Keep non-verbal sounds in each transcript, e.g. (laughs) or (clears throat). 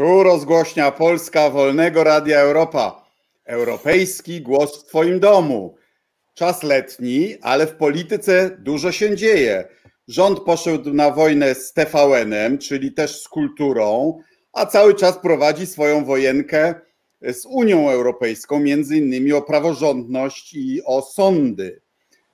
Tu rozgłośnia Polska Wolnego Radia Europa. Europejski głos w Twoim domu. Czas letni, ale w polityce dużo się dzieje. Rząd poszedł na wojnę z TVN-em, czyli też z kulturą, a cały czas prowadzi swoją wojenkę z Unią Europejską, między innymi o praworządność i o sądy.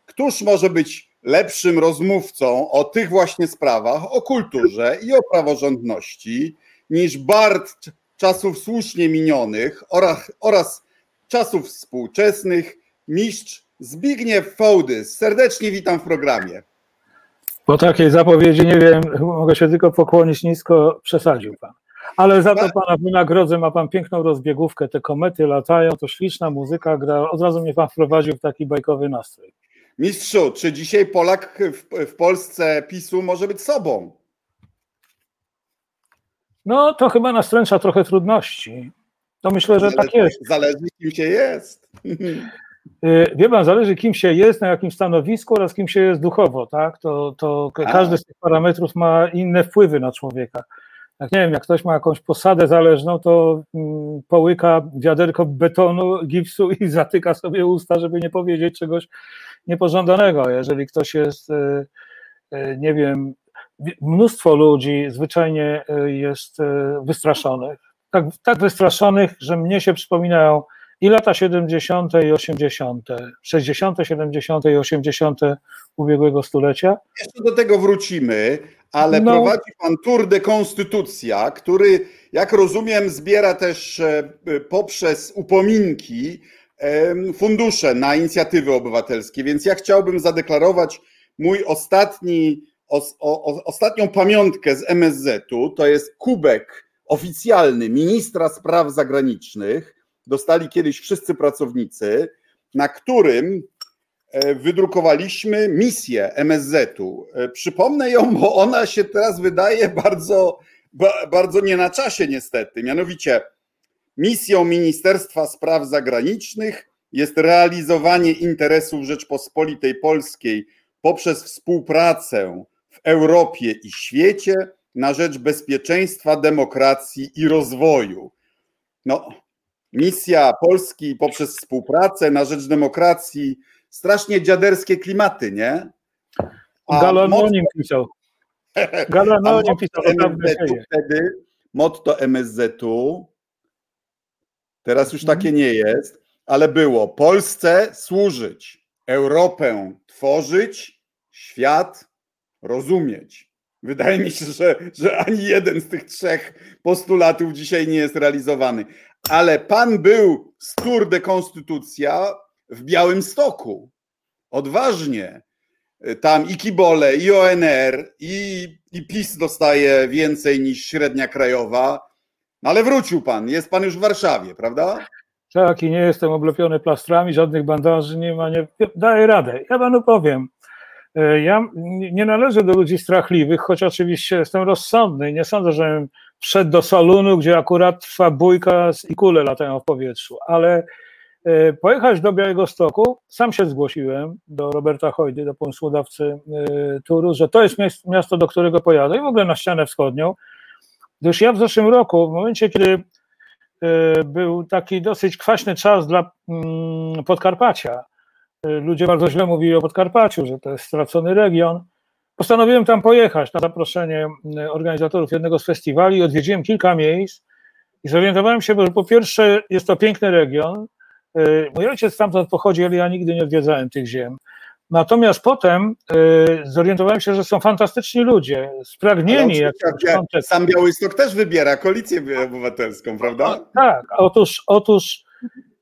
Któż może być lepszym rozmówcą o tych właśnie sprawach, o kulturze i o praworządności, niż Bart czasów słusznie minionych oraz, oraz czasów współczesnych, mistrz Zbigniew Fołdys. Serdecznie witam w programie. Po takiej zapowiedzi nie wiem, mogę się tylko pokłonić nisko, przesadził pan. Ale za to tak. pana wynagrodzę, ma pan piękną rozbiegówkę, te komety latają, to śliczna muzyka gra, od razu mnie pan wprowadził w taki bajkowy nastrój. Mistrzu, czy dzisiaj Polak w, w Polsce PiSu może być sobą? No to chyba nastręcza trochę trudności. To myślę, że tak zależy, tak jest. Zależy kim się jest. (laughs) Y, wie pan, zależy kim się jest, na jakim stanowisku oraz kim się jest duchowo, tak? To, to każdy z tych parametrów ma inne wpływy na człowieka. Jak nie wiem, jak ktoś ma jakąś posadę zależną, to mm, połyka wiaderko betonu, gipsu i (laughs) zatyka sobie usta, żeby nie powiedzieć czegoś niepożądanego. Jeżeli ktoś jest, y, y, nie wiem, mnóstwo ludzi zwyczajnie jest wystraszonych. Tak, tak wystraszonych, że mnie się przypominają i lata 70. i 80., 60., 70. i 80. ubiegłego stulecia. Jeszcze do tego wrócimy, ale no. prowadzi pan Tour de Konstytucja, który, jak rozumiem, zbiera też e, poprzez upominki fundusze na inicjatywy obywatelskie, więc ja chciałbym zadeklarować mój ostatni, o, ostatnią pamiątkę z MSZ-u, to jest kubek oficjalny ministra spraw zagranicznych, dostali kiedyś wszyscy pracownicy, na którym e, wydrukowaliśmy misję MSZ-u. E, przypomnę ją, bo ona się teraz wydaje bardzo, bardzo nie na czasie niestety. Mianowicie misją Ministerstwa Spraw Zagranicznych jest realizowanie interesów Rzeczpospolitej Polskiej poprzez współpracę Europie i świecie na rzecz bezpieczeństwa, demokracji i rozwoju. No, misja Polski poprzez współpracę na rzecz demokracji, strasznie dziaderskie klimaty, nie? Galanonim pisał. (laughs) Galanonim pisał. Wtedy motto MSZ-u, teraz już takie nie jest, ale było Polsce służyć, Europę tworzyć, świat rozumieć. Wydaje mi się, że, że ani jeden z tych trzech postulatów dzisiaj nie jest realizowany ale pan był z Tour de Konstytucja w Białym Stoku. Odważnie. Tam i Kibole, i ONR, i, i PiS dostaje więcej niż średnia krajowa. No ale wrócił pan, jest pan już w Warszawie, prawda? Tak, i nie jestem oblepiony plastrami, żadnych bandaży nie ma, nie, daję radę. Ja panu powiem, ja nie należę do ludzi strachliwych, choć oczywiście jestem rozsądny i nie sądzę, że wszedł do salonu, gdzie akurat trwa bójka i kule latają w powietrzu, ale e, pojechać do Białego Stoku, sam się zgłosiłem do Roberta Hojdy, do pomysłodawcy e, turu, że to jest miasto, do którego pojadę i w ogóle na ścianę wschodnią, gdyż ja w zeszłym roku, w momencie, kiedy e, był taki dosyć kwaśny czas dla mm, Podkarpacia, ludzie bardzo źle mówili o Podkarpaciu, że to jest stracony region, Postanowiłem tam pojechać na zaproszenie mm, organizatorów jednego z festiwali. Odwiedziłem kilka miejsc i zorientowałem się, że po pierwsze jest to piękny region. Y, mój ojciec stamtąd pochodzi, ale ja nigdy nie odwiedzałem tych ziem. Natomiast potem y, zorientowałem się, że są fantastyczni ludzie, spragnieni. Jak sam Białystok też wybiera koalicję obywatelską, prawda? Tak, otóż, otóż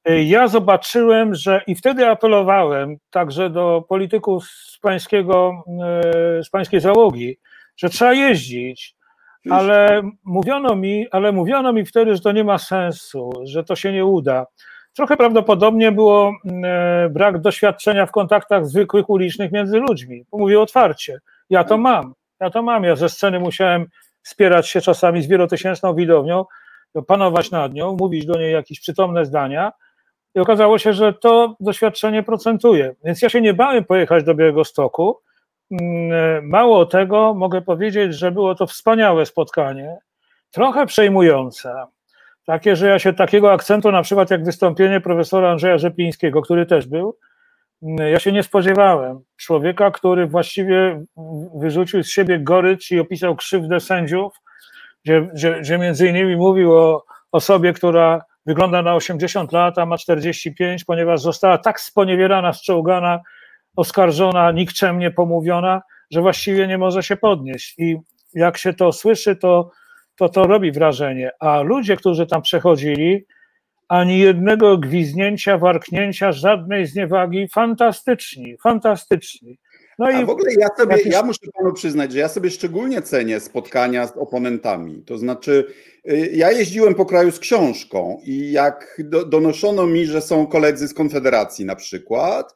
ja zobaczyłem, że i wtedy apelowałem także do polityków z, pańskiego, e, z pańskiej załogi, że trzeba jeździć, ale mówiono mi, ale mówiono mi wtedy, że to nie ma sensu, że to się nie uda. Trochę prawdopodobnie było e, brak doświadczenia w kontaktach zwykłych ulicznych między ludźmi. Mówię otwarcie. Ja to mam. Ja to mam. Ja ze sceny musiałem wspierać się czasami z wielotysięczną widownią, panować nad nią, mówić do niej jakieś przytomne zdania, i okazało się, że to doświadczenie procentuje. Więc ja się nie bałem pojechać do Białego Stoku. Mm, mało tego, mogę powiedzieć, że było to wspaniałe spotkanie. trochę przejmujące. Takie, że ja się takiego akcentu, na przykład jak wystąpienie profesora Andrzeja Rzeplińskiego, który też był, ja się nie spodziewałem. Człowieka, który właściwie wyrzucił z siebie gorycz i opisał krzywdę sędziów, gdzie, gdzie, gdzie między innymi mówił o osobie, która wygląda na 80 lat, a ma 45, ponieważ została tak sponiewierana, zczołgana, oskarżona, nikczemnie pomówiona, że właściwie nie może się podnieść. I jak się to słyszy, to to, to robi wrażenie. A ludzie, którzy tam przechodzili, ani jednego gwizdnięcia, warknięcia, żadnej zniewagi, fantastyczni, fantastyczni. No i w ogóle ja sobie, ja muszę panu przyznać, że ja sobie szczególnie cenię spotkania z oponentami. To znaczy, y, ja jeździłem po kraju z książką i jak do, donoszono mi, że są koledzy z Konfederacji na przykład,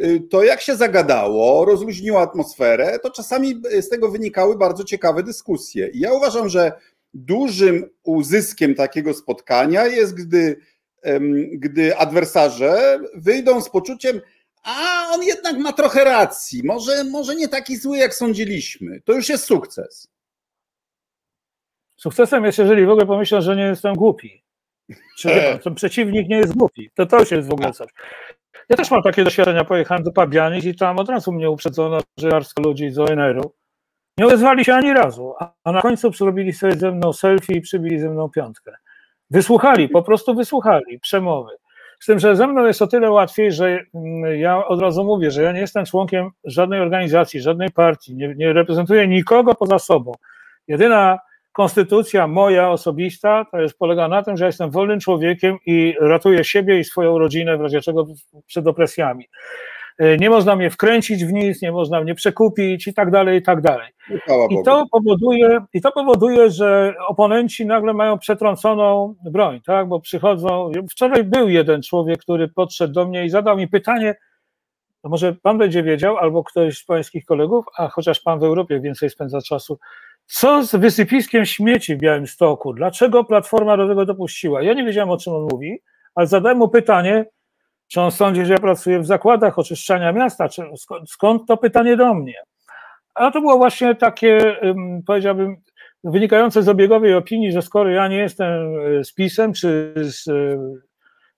y, to jak się zagadało, rozluźniło atmosferę, to czasami z tego wynikały bardzo ciekawe dyskusje. I ja uważam, że dużym uzyskiem takiego spotkania jest, gdy, gdy adwersarze wyjdą z poczuciem, a on jednak ma trochę racji, może, może nie taki zły, jak sądziliśmy. To już jest sukces. Sukcesem jest, jeżeli w ogóle pomyślą, że nie jestem głupi. Czy (laughs) ten przeciwnik nie jest głupi. To to już jest w ogóle coś. Ja też mam takie doświadczenia, pojechałem do Pabianic i tam od razu mnie uprzedzono, że jarsko ludzi z ONR-u. Nie odezwali się ani razu, a na końcu zrobili sobie ze mną selfie i przybili ze mną piątkę. Wysłuchali, po prostu wysłuchali przemowy. Z tym, że ze mną jest o tyle łatwiej, że mm, ja od razu mówię, że ja nie jestem członkiem żadnej organizacji, żadnej partii, nie, nie reprezentuję nikogo poza sobą. Jedyna konstytucja moja osobista to jest polega na tym, że jestem wolnym człowiekiem i ratuję siebie i swoją rodzinę w razie czego przed opresjami. E, nie można mnie wkręcić w nic, nie można mnie przekupić i tak dalej, i tak dalej. I to powoduje, i to powoduje, że oponenci nagle mają przetrąconą broń, tak? Bo przychodzą. Wczoraj był jeden człowiek, który podszedł do mnie i zadał mi pytanie, no może pan będzie wiedział, albo ktoś z pańskich kolegów, a chociaż pan w Europie więcej spędza czasu, co z wysypiskiem śmieci w Białymstoku? Dlaczego Platforma do tego dopuściła? Ja nie wiedziałem, o czym on mówi, ale zadałem mu pytanie, czy on sądzi, że ja pracuję w zakładach oczyszczania miasta? Czy, skąd, skąd to pytanie do mnie? A to było właśnie takie, powiedziałbym, wynikające z obiegowej opinii, że skoro ja nie jestem z PiSem, czy, z, e,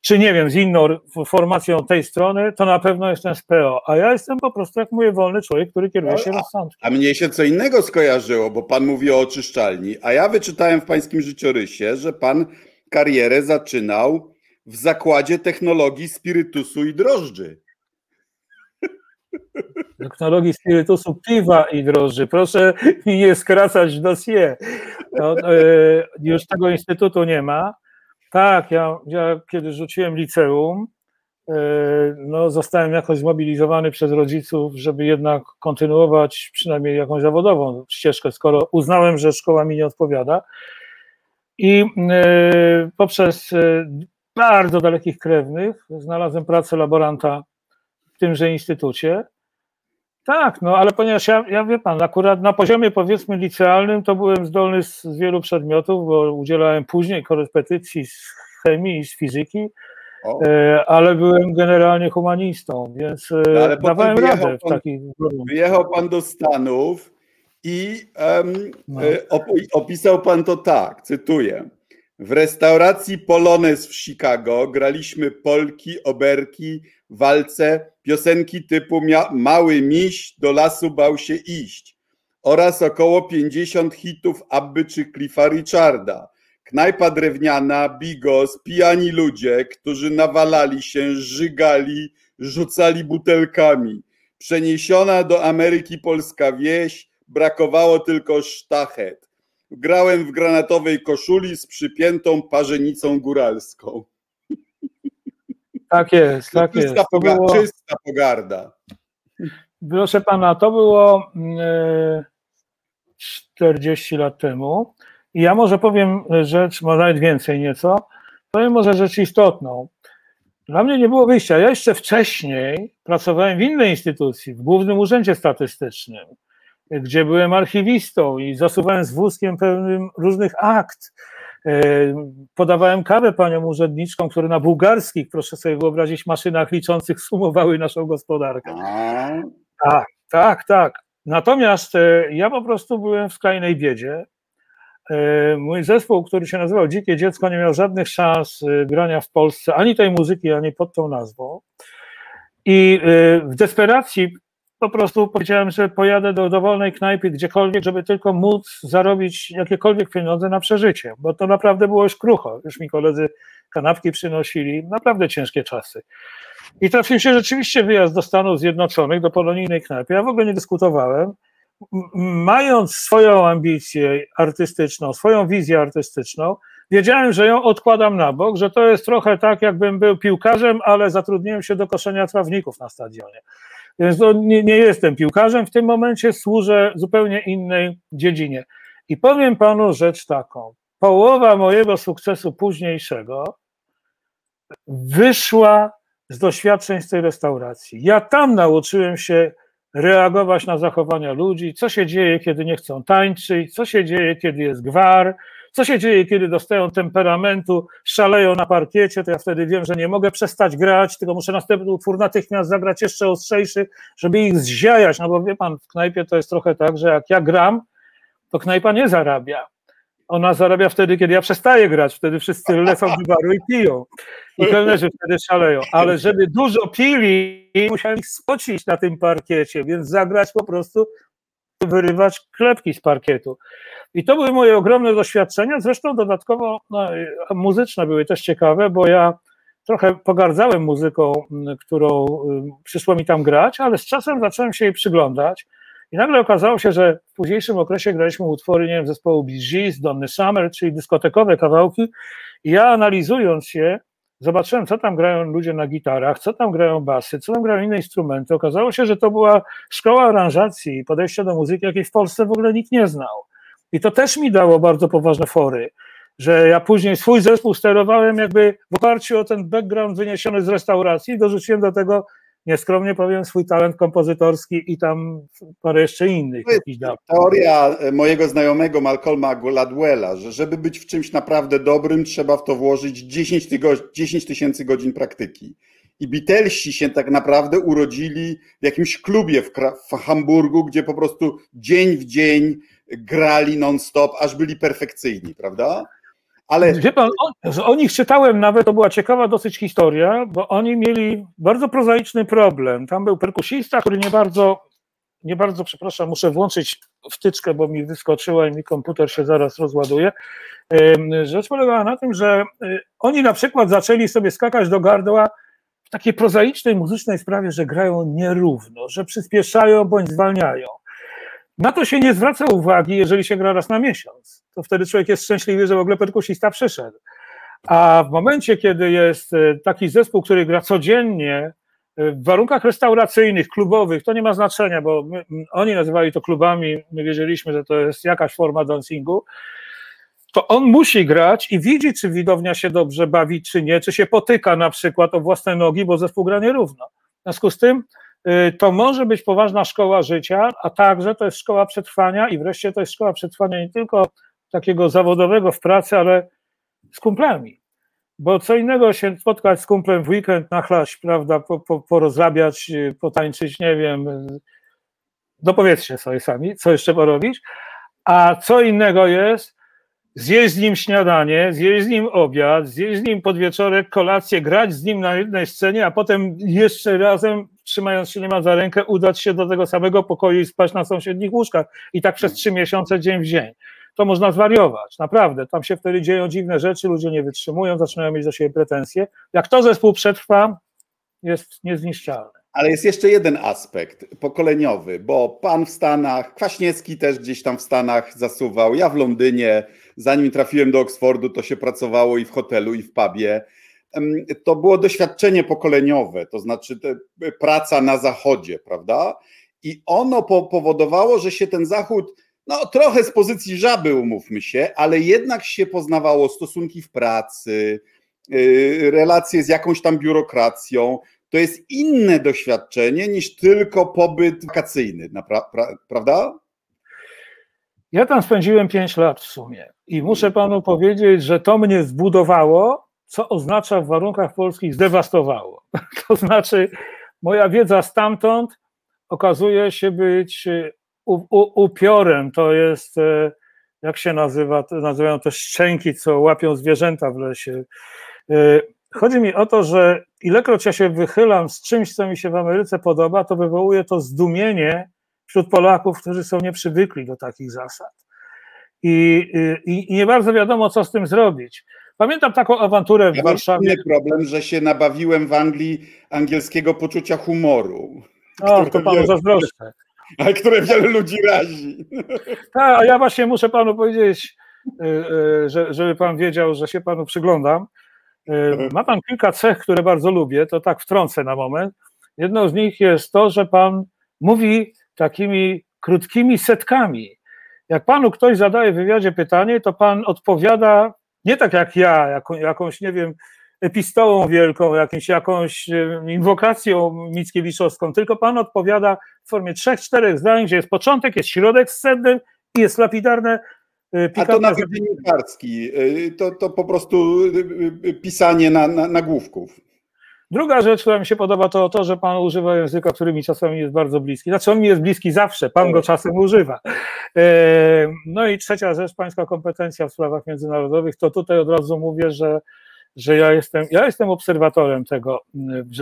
czy nie wiem, z inną formacją tej strony, to na pewno jestem z PO. A ja jestem po prostu, jak mówię, wolny człowiek, który kieruje się rozsądkiem. A mnie się co innego skojarzyło, bo pan mówi o oczyszczalni, a ja wyczytałem w pańskim życiorysie, że pan karierę zaczynał w zakładzie technologii spirytusu i drożdży. Technologii spirytusu, piwa i drożdży. Proszę mi nie skracać dossier. No, e, już tego instytutu nie ma. Tak, ja, ja kiedy rzuciłem liceum, e, no, zostałem jakoś zmobilizowany przez rodziców, żeby jednak kontynuować przynajmniej jakąś zawodową ścieżkę, skoro uznałem, że szkoła mi nie odpowiada. I e, poprzez bardzo dalekich krewnych. Znalazłem pracę laboranta w tymże instytucie. Tak, no ale ponieważ ja, ja wie pan, akurat na poziomie powiedzmy licealnym to byłem zdolny z, z wielu przedmiotów, bo udzielałem później korepetycji z chemii i z fizyki, e, ale byłem generalnie humanistą, więc e, no, dawałem radę w takich Wyjechał pan do Stanów i um, no. opisał pan to tak, cytuję. W restauracji Polones w Chicago graliśmy polki, oberki, walce, piosenki typu Mały miś do lasu bał się iść oraz około 50 hitów Abby czy Cliffa Richarda. Knajpa drewniana, bigos, pijani ludzie, którzy nawalali się, żygali, rzucali butelkami. Przeniesiona do Ameryki polska wieś, brakowało tylko sztachet. Grałem w granatowej koszuli z przypiętą parzenicą góralską. Tak jest, tak czysta jest. Poga było... Czysta pogarda. Proszę pana, to było 40 lat temu. I ja może powiem rzecz, może nawet więcej nieco, powiem może rzecz istotną. Dla mnie nie było wyjścia. Ja jeszcze wcześniej pracowałem w innej instytucji, w Głównym Urzędzie Statystycznym gdzie byłem archiwistą i zasuwałem z wózkiem pełnym różnych akt. E, podawałem kawę paniom urzędniczkom, które na bułgarskich, proszę sobie wyobrazić, maszynach liczących sumowały naszą gospodarkę. Tak, tak, tak. Natomiast e, ja po prostu byłem w skrajnej biedzie. mój zespół, który się nazywał Dzikie Dziecko, nie miał żadnych szans grania w Polsce, ani tej muzyki, ani pod tą nazwą. I w desperacji po prostu powiedziałem, że pojadę do dowolnej knajpy, gdziekolwiek, żeby tylko móc zarobić jakiekolwiek pieniądze na przeżycie, bo to naprawdę było już krucho. Już mi koledzy kanapki przynosili, naprawdę ciężkie czasy. I trafił się rzeczywiście wyjazd do Stanów Zjednoczonych, do polonijnej knajpy. Ja w ogóle nie dyskutowałem. Mając swoją ambicję artystyczną, swoją wizję artystyczną, wiedziałem, że ją odkładam na bok, że to jest trochę tak, jakbym był piłkarzem, ale zatrudniłem się do koszenia trawników na stadionie. Więc no, nie, nie jestem piłkarzem, w tym momencie służę zupełnie innej dziedzinie. I powiem panu rzecz taką. Połowa mojego sukcesu późniejszego wyszła z doświadczeń z tej restauracji. Ja tam nauczyłem się reagować na zachowania ludzi, co się dzieje, kiedy nie chcą tańczyć, co się dzieje, kiedy jest gwar, co się dzieje, kiedy dostają temperamentu, szaleją na parkiecie, to ja wtedy wiem, że nie mogę przestać grać, tylko muszę następny utwór natychmiast zagrać jeszcze ostrzejszy, żeby ich zziajać, no bo wie pan, w knajpie to jest trochę tak, że jak ja gram, to knajpa nie zarabia. Ona zarabia wtedy, kiedy ja przestaję grać, wtedy wszyscy lecą do baru i piją. I kelnerzy wtedy szaleją. Ale żeby dużo pili, musiałem ich spocić na tym parkiecie, więc zagrać po prostu, wyrywać klepki z parkietu. I to były moje ogromne doświadczenia, zresztą dodatkowo no, muzyczne były też ciekawe, bo ja trochę pogardzałem muzyką, którą przyszło mi tam grać, ale z czasem zacząłem się jej przyglądać. I nagle okazało się, że w późniejszym okresie graliśmy utwory, nie wiem, zespołu Bee Gees, Donny Summer, czyli dyskotekowe kawałki. I ja analizując je, zobaczyłem, co tam grają ludzie na gitarach, co tam grają basy, co tam grają inne instrumenty. Okazało się, że to była szkoła aranżacji i podejścia do muzyki, jakiej w Polsce w ogóle nikt nie znał. I to też mi dało bardzo poważne fory, że ja później swój zespół sterowałem jakby w oparciu o ten background wyniesiony z restauracji, dorzuciłem do tego nieskromnie powiem, swój talent kompozytorski i tam parę jeszcze innych. Teoria e, mojego znajomego Malcolma Gladwella, że żeby być w czymś naprawdę dobrym, trzeba w to włożyć 10 tysięcy godzin praktyki. I Beatlesi się tak naprawdę urodzili w jakimś klubie w, w Hamburgu, gdzie po prostu dzień w dzień grali non-stop, aż byli perfekcyjni, prawda? Ale... Wie pan, o, o nich czytałem nawet, to była ciekawa dosyć historia, bo oni mieli bardzo prozaiczny problem. Tam był perkusista, który nie bardzo, nie bardzo, przepraszam, muszę włączyć wtyczkę, bo mi wyskoczyła i mi komputer się zaraz rozładuje. Rzecz polegała na tym, że y, oni na przykład zaczęli sobie skakać do gardła w takiej prozaicznej muzycznej sprawie, że grają nierówno, że przyspieszają bądź zwalniają. Na to się nie zwraca uwagi, jeżeli się gra raz na miesiąc. To wtedy człowiek jest szczęśliwy, że w ogóle perkusista przyszedł. A w momencie, kiedy jest e, taki zespół, który gra codziennie e, w warunkach restauracyjnych, klubowych, to nie ma znaczenia, bo my, oni nazywali to klubami, my wiedzieliśmy, że to jest jakaś forma dancingu, to on musi grać i widzi, czy widownia się dobrze bawi, czy nie, czy się potyka na przykład o własne nogi, bo zespół gra nierówno. W związku z tym to może być poważna szkoła życia, a także to jest szkoła przetrwania i wreszcie to jest szkoła przetrwania nie tylko takiego zawodowego w pracy, ale z kumplami. Bo co innego się spotkać z kumplem w weekend, nachlać, prawda, po, po, porozrabiać, y, potańczyć, nie wiem, dopowiedzcie sobie sami, co jeszcze porobić, a co innego jest zjeść z nim śniadanie, zjeść z nim obiad, zjeść z nim podwieczorek, kolację, grać z nim na jednej scenie, a potem jeszcze razem, trzymając się niemal za rękę, udać się do tego samego pokoju i spać na sąsiednich łóżkach. I tak przez trzy miesiące, dzień w dzień. To można zwariować, naprawdę. Tam się wtedy dzieją dziwne rzeczy, ludzie nie wytrzymują, zaczynają mieć do siebie pretensje. Jak to zespół przetrwa, jest niezniszczalny. Ale jest jeszcze jeden aspekt pokoleniowy, bo pan w Stanach, Kwaśniewski też gdzieś tam w Stanach zasuwał, ja w Londynie, zanim trafiłem do Oksfordu, to się pracowało i w hotelu, i w pubie. To było doświadczenie pokoleniowe, to znaczy praca na zachodzie, prawda? I ono powodowało, że się ten zachód, no trochę z pozycji żaby, umówmy się, ale jednak się poznawało stosunki w pracy, y, relacje z jakąś tam biurokracją. To jest inne doświadczenie niż tylko pobyt wakacyjny, prawda? Ja tam spędziłem 5 lat w sumie i muszę panu powiedzieć, że to mnie zbudowało, co oznacza w warunkach polskich zdewastowało. (laughs) To znaczy, moja wiedza stamtąd okazuje się być u, upiorem. To jest, e, jak się nazywa, nazywają to szczęki, co łapią zwierzęta w lesie. Chodzi mi o to, że ilekroć ja się wychylam z czymś, co mi się w Ameryce podoba, to wywołuje to zdumienie wśród Polaków, którzy są nieprzywykli do takich zasad. I, i, i nie bardzo wiadomo, co z tym zrobić. Pamiętam taką awanturę w ja Warszawie. Mam problem, że się nabawiłem w Anglii angielskiego poczucia humoru. O, to panu zazdroszczę. (laughs) Ale które wiele ludzi razi. (laughs) Tak, a ja właśnie muszę panu powiedzieć, y, y, że, żeby pan wiedział, że się panu przyglądam. Y, ma pan kilka cech, które bardzo lubię, to tak wtrącę na moment. Jedną z nich jest to, że pan mówi takimi krótkimi setkami. Jak panu ktoś zadaje w wywiadzie pytanie, to pan odpowiada nie tak jak ja, jaką, jakąś, nie wiem, epistołą wielką, jakimś, jakąś inwokacją mickiewiczowską, tylko Pan odpowiada w formie trzech, czterech zdań, gdzie jest początek, jest środek sceny i jest lapidarne y, a to nawet dziennikarski, y, to, to po prostu y, pisanie na, na, nagłówków. Druga rzecz, która mi się podoba, to to, że Pan używa języka, który mi czasami jest bardzo bliski. Znaczy on mi jest bliski zawsze, Pan go tak. czasem używa. E, no i trzecia rzecz, Pańska kompetencja w sprawach międzynarodowych, to tutaj od razu mówię, że że ja jestem, ja jestem obserwatorem tego.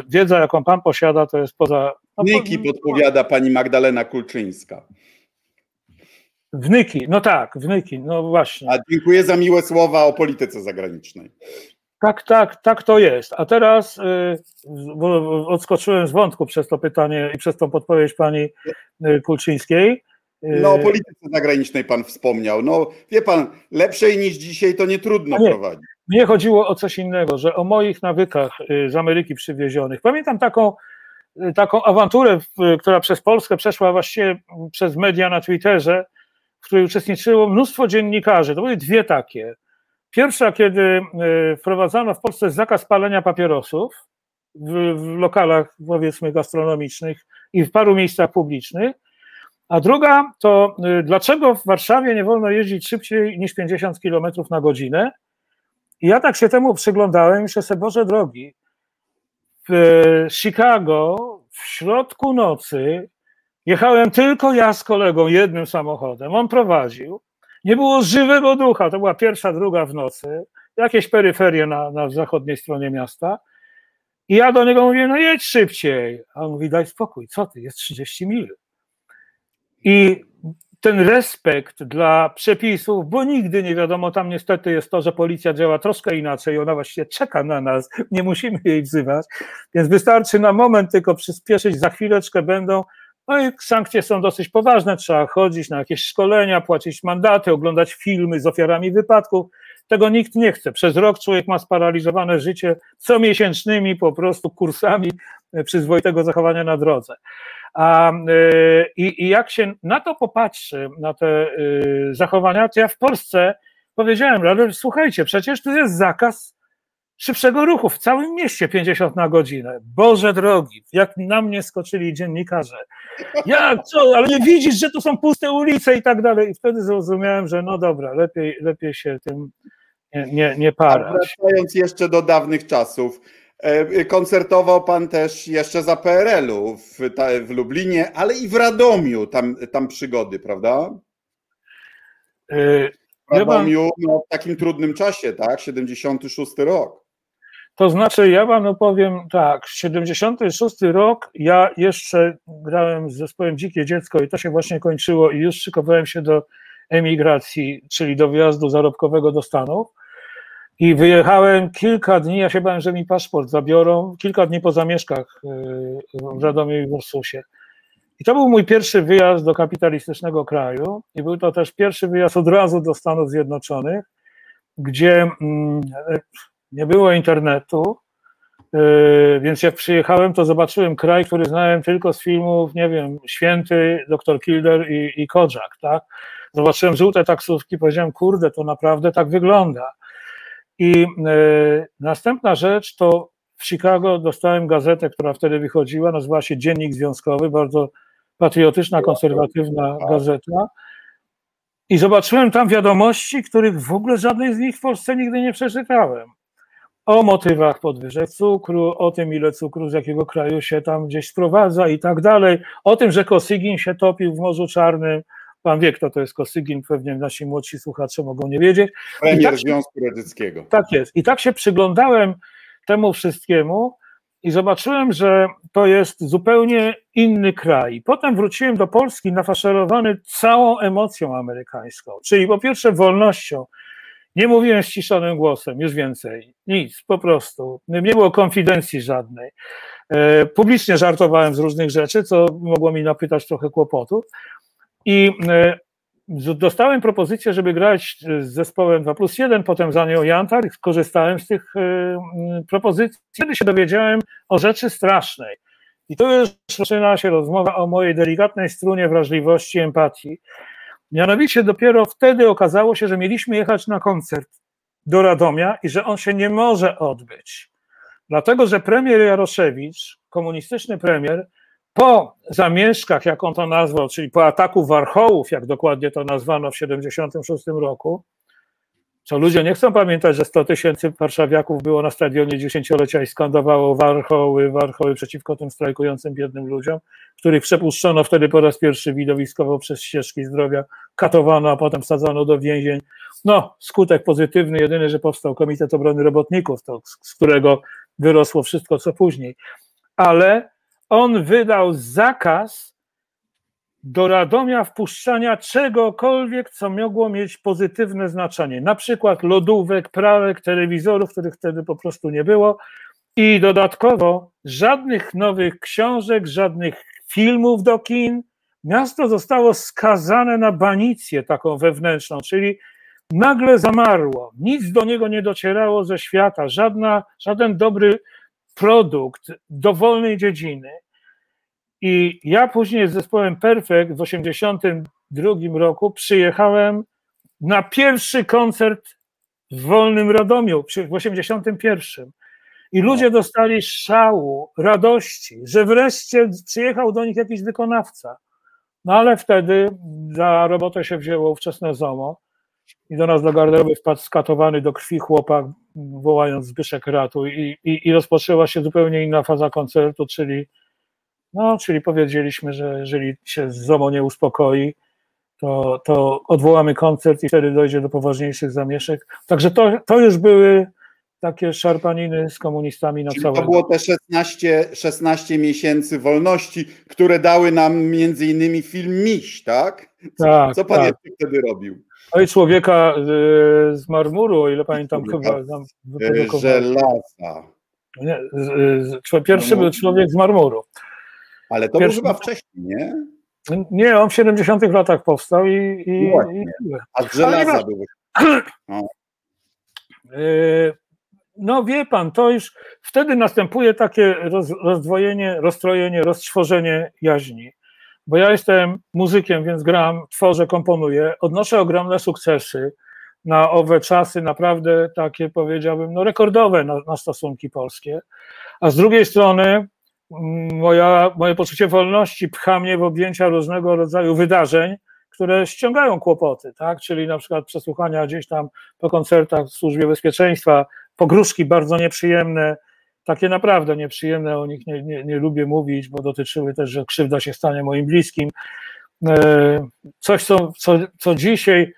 Wiedza, jaką pan posiada, to jest poza. No, Wnyki podpowiada pani Magdalena Kulczyńska. Wnyki, no tak, wnyki, no właśnie. A dziękuję za miłe słowa o polityce zagranicznej. Tak, tak, tak to jest. A teraz y, odskoczyłem z wątku przez to pytanie i przez tą podpowiedź pani y, Kulczyńskiej. Y, no o polityce zagranicznej pan wspomniał. No wie pan, lepszej niż dzisiaj to nie trudno nie, prowadzić. Mnie chodziło o coś innego, że o moich nawykach z Ameryki przywiezionych. Pamiętam taką, taką awanturę, która przez Polskę przeszła właściwie przez media na Twitterze, w której uczestniczyło mnóstwo dziennikarzy. To były dwie takie. Pierwsza, kiedy e, wprowadzano w Polsce zakaz palenia papierosów w, w lokalach, powiedzmy, gastronomicznych i w paru miejscach publicznych. A druga to, e, dlaczego w Warszawie nie wolno jeździć szybciej niż 50 km na godzinę? I ja tak się temu przyglądałem i myślę Boże drogi, w e, Chicago w środku nocy jechałem tylko ja z kolegą jednym samochodem, on prowadził, nie było żywego ducha. To była pierwsza, druga w nocy, jakieś peryferie na, na zachodniej stronie miasta. I ja do niego mówię, no jedź szybciej. A on mówi, daj spokój, co ty, jest 30 mil. I ten respekt dla przepisów, bo nigdy nie wiadomo, tam niestety jest to, że policja działa troszkę inaczej, ona właściwie czeka na nas, nie musimy jej wzywać, więc wystarczy na moment tylko przyspieszyć, za chwileczkę będą, no i sankcje są dosyć poważne, trzeba chodzić na jakieś szkolenia, płacić mandaty, oglądać filmy z ofiarami wypadków. Tego nikt nie chce. Przez rok człowiek ma sparaliżowane życie comiesięcznymi po prostu kursami przyzwoitego zachowania na drodze. A, yy, I jak się na to popatrzy, na te yy, zachowania, to ja w Polsce powiedziałem, ale słuchajcie, przecież tu jest zakaz szybszego ruchu w całym mieście 50 na godzinę. Boże drogi, jak na mnie skoczyli dziennikarze. Jak, co, ale nie widzisz, że to są puste ulice i tak dalej. I wtedy zrozumiałem, że no dobra, lepiej, lepiej się tym nie, nie, nie parać. Wracając jeszcze do dawnych czasów, e, koncertował pan też jeszcze za PRL-u w, w Lublinie, ale i w Radomiu, tam, tam przygody, prawda? E, w Radomiu no, w takim trudnym czasie, tak? 76 rok. To znaczy, ja panu powiem tak, 76 rok, ja jeszcze grałem z zespołem Dzikie Dziecko i to się właśnie kończyło i już szykowałem się do emigracji, czyli do wyjazdu zarobkowego do Stanów. I wyjechałem kilka dni, ja się bałem, że mi paszport zabiorą, kilka dni po zamieszkach yy, w Radomiu i w Ursusie. I to był mój pierwszy wyjazd do kapitalistycznego kraju i był to też pierwszy wyjazd od razu do Stanów Zjednoczonych, gdzie mm, nie było internetu, yy, więc jak przyjechałem, to zobaczyłem kraj, który znałem tylko z filmów, nie wiem, Święty, Doktor Kilder i, i Kojak, tak? Zobaczyłem żółte taksówki, powiedziałem, kurde, to naprawdę tak wygląda. I yy, następna rzecz to w Chicago dostałem gazetę, która wtedy wychodziła, nazywała się Dziennik Związkowy, bardzo patriotyczna, konserwatywna gazeta. I zobaczyłem tam wiadomości, których w ogóle żadnej z nich w Polsce nigdy nie przeczytałem o motywach podwyżek cukru, o tym, ile cukru z jakiego kraju się tam gdzieś sprowadza i tak dalej, o tym, że Kosygin się topił w Morzu Czarnym, Pan wie, kto to jest Kosygin, pewnie nasi młodsi słuchacze mogą nie wiedzieć. Premier tak Związku Radzieckiego. Tak jest. I tak się przyglądałem temu wszystkiemu i zobaczyłem, że to jest zupełnie inny kraj. Potem wróciłem do Polski nafaszerowany całą emocją amerykańską, czyli po pierwsze wolnością. Nie mówiłem ściszonym głosem, już więcej, nic, po prostu. Nie było konfidencji żadnej. E, publicznie żartowałem z różnych rzeczy, co mogło mi napytać trochę kłopotów. I e, dostałem propozycję, żeby grać z zespołem 2 plus 1, potem za nią Jantar skorzystałem z tych e, propozycji. Wtedy się dowiedziałem o rzeczy strasznej. I tu już zaczyna się rozmowa o mojej delikatnej strunie wrażliwości, empatii. Mianowicie dopiero wtedy okazało się, że mieliśmy jechać na koncert do Radomia i że on się nie może odbyć. Dlatego, że premier Jaroszewicz, komunistyczny premier, po zamieszkach, jak on to nazwał, czyli po ataku Warchołów, jak dokładnie to nazwano w 1976 roku, co ludzie nie chcą pamiętać, że 100 tysięcy warszawiaków było na stadionie dziesięciolecia i skandowało warchoły, warchoły przeciwko tym strajkującym biednym ludziom, których przepuszczono wtedy po raz pierwszy widowiskowo przez ścieżki zdrowia, katowano, a potem sadzano do więzień. No, skutek pozytywny, jedyny, że powstał Komitet Obrony Robotników, to, z którego wyrosło wszystko, co później. Ale on wydał zakaz do Radomia wpuszczania czegokolwiek, co mogło mieć pozytywne znaczenie, na przykład lodówek, pralek, telewizorów, których wtedy po prostu nie było i dodatkowo żadnych nowych książek, żadnych filmów do kin. Miasto zostało skazane na banicję taką wewnętrzną, czyli nagle zamarło, nic do niego nie docierało ze świata, żadna, żaden dobry produkt dowolnej dziedziny. I ja później z zespołem Perfect w 1982 roku przyjechałem na pierwszy koncert w Wolnym Radomiu, w 81. I ludzie dostali szału, radości, że wreszcie przyjechał do nich jakiś wykonawca. No ale wtedy za robotę się wzięło ówczesne ZOMO i do nas do garderoby wpadł skatowany do krwi chłopak, wołając Zbyszek ratu i, i, i rozpoczęła się zupełnie inna faza koncertu, czyli no, czyli powiedzieliśmy, że jeżeli się ZOMO nie uspokoi, to, to odwołamy koncert i wtedy dojdzie do poważniejszych zamieszek. Także to, to już były takie szarpaniny z komunistami na całe. To było te 16, 16 miesięcy wolności, które dały nam między innymi film Miś, tak? Co, tak, co pan tak. jeszcze wtedy robił? No i człowieka y, z marmuru, o ile pamiętam, chyba. Tam żelaza. Nie, pierwszy był człowiek z marmuru. Ale to Pierwszy... był chyba wcześniej, nie? Nie, on w 70 latach powstał i. i, no i A z żelaza był. (clears throat) No. no wie pan, to już wtedy następuje takie roz, rozdwojenie, rozstrojenie, roztworzenie jaźni. Bo ja jestem muzykiem, więc gram, tworzę, komponuję, odnoszę ogromne sukcesy na owe czasy, naprawdę takie powiedziałbym, no rekordowe na, na stosunki polskie. A z drugiej strony moja, moje poczucie wolności pcha mnie w objęcia różnego rodzaju wydarzeń, które ściągają kłopoty, tak? Czyli na przykład przesłuchania gdzieś tam po koncertach w służbie bezpieczeństwa, pogróżki bardzo nieprzyjemne, takie naprawdę nieprzyjemne, o nich nie, nie, nie lubię mówić, bo dotyczyły też, że krzywda się stanie moim bliskim. E, coś, co, co, co dzisiaj,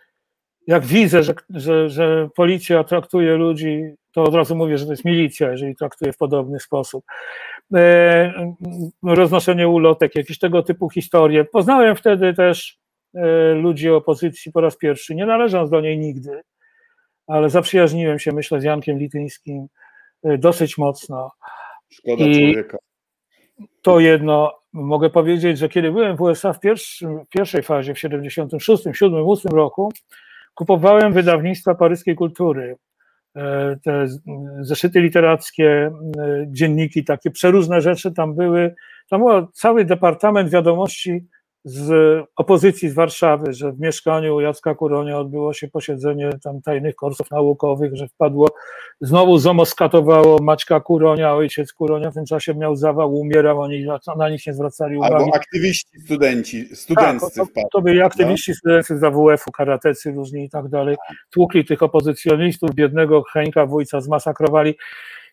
jak widzę, że, że, że policja traktuje ludzi, to od razu mówię, że to jest milicja, jeżeli traktuje w podobny sposób. E, roznoszenie ulotek, jakieś tego typu historie. Poznałem wtedy też e, ludzi opozycji po raz pierwszy, nie należąc do niej nigdy, ale zaprzyjaźniłem się, myślę, z Jankiem Lityńskim e, dosyć mocno. Szkoda I człowieka. To jedno, mogę powiedzieć, że kiedy byłem w USA w, pierwszym, w pierwszej fazie, w 76, 7, 8 roku, kupowałem wydawnictwa paryskiej kultury te zeszyty literackie, e, dzienniki, takie przeróżne rzeczy tam były. Tam był cały departament wiadomości z opozycji z Warszawy, że w mieszkaniu Jacka Kuronia odbyło się posiedzenie tam tajnych kursów naukowych, że wpadło, znowu ZOMO skatowało Maćka Kuronia, ojciec Kuronia w tym czasie miał zawał, umierał, oni na, na nich nie zwracali uwagi. Albo aktywiści studenci, studenccy tak, to, to byli aktywiści no? studency z AWF-u, karatecy różni i tak dalej, tłukli tych opozycjonistów, biednego Henka Wójca zmasakrowali.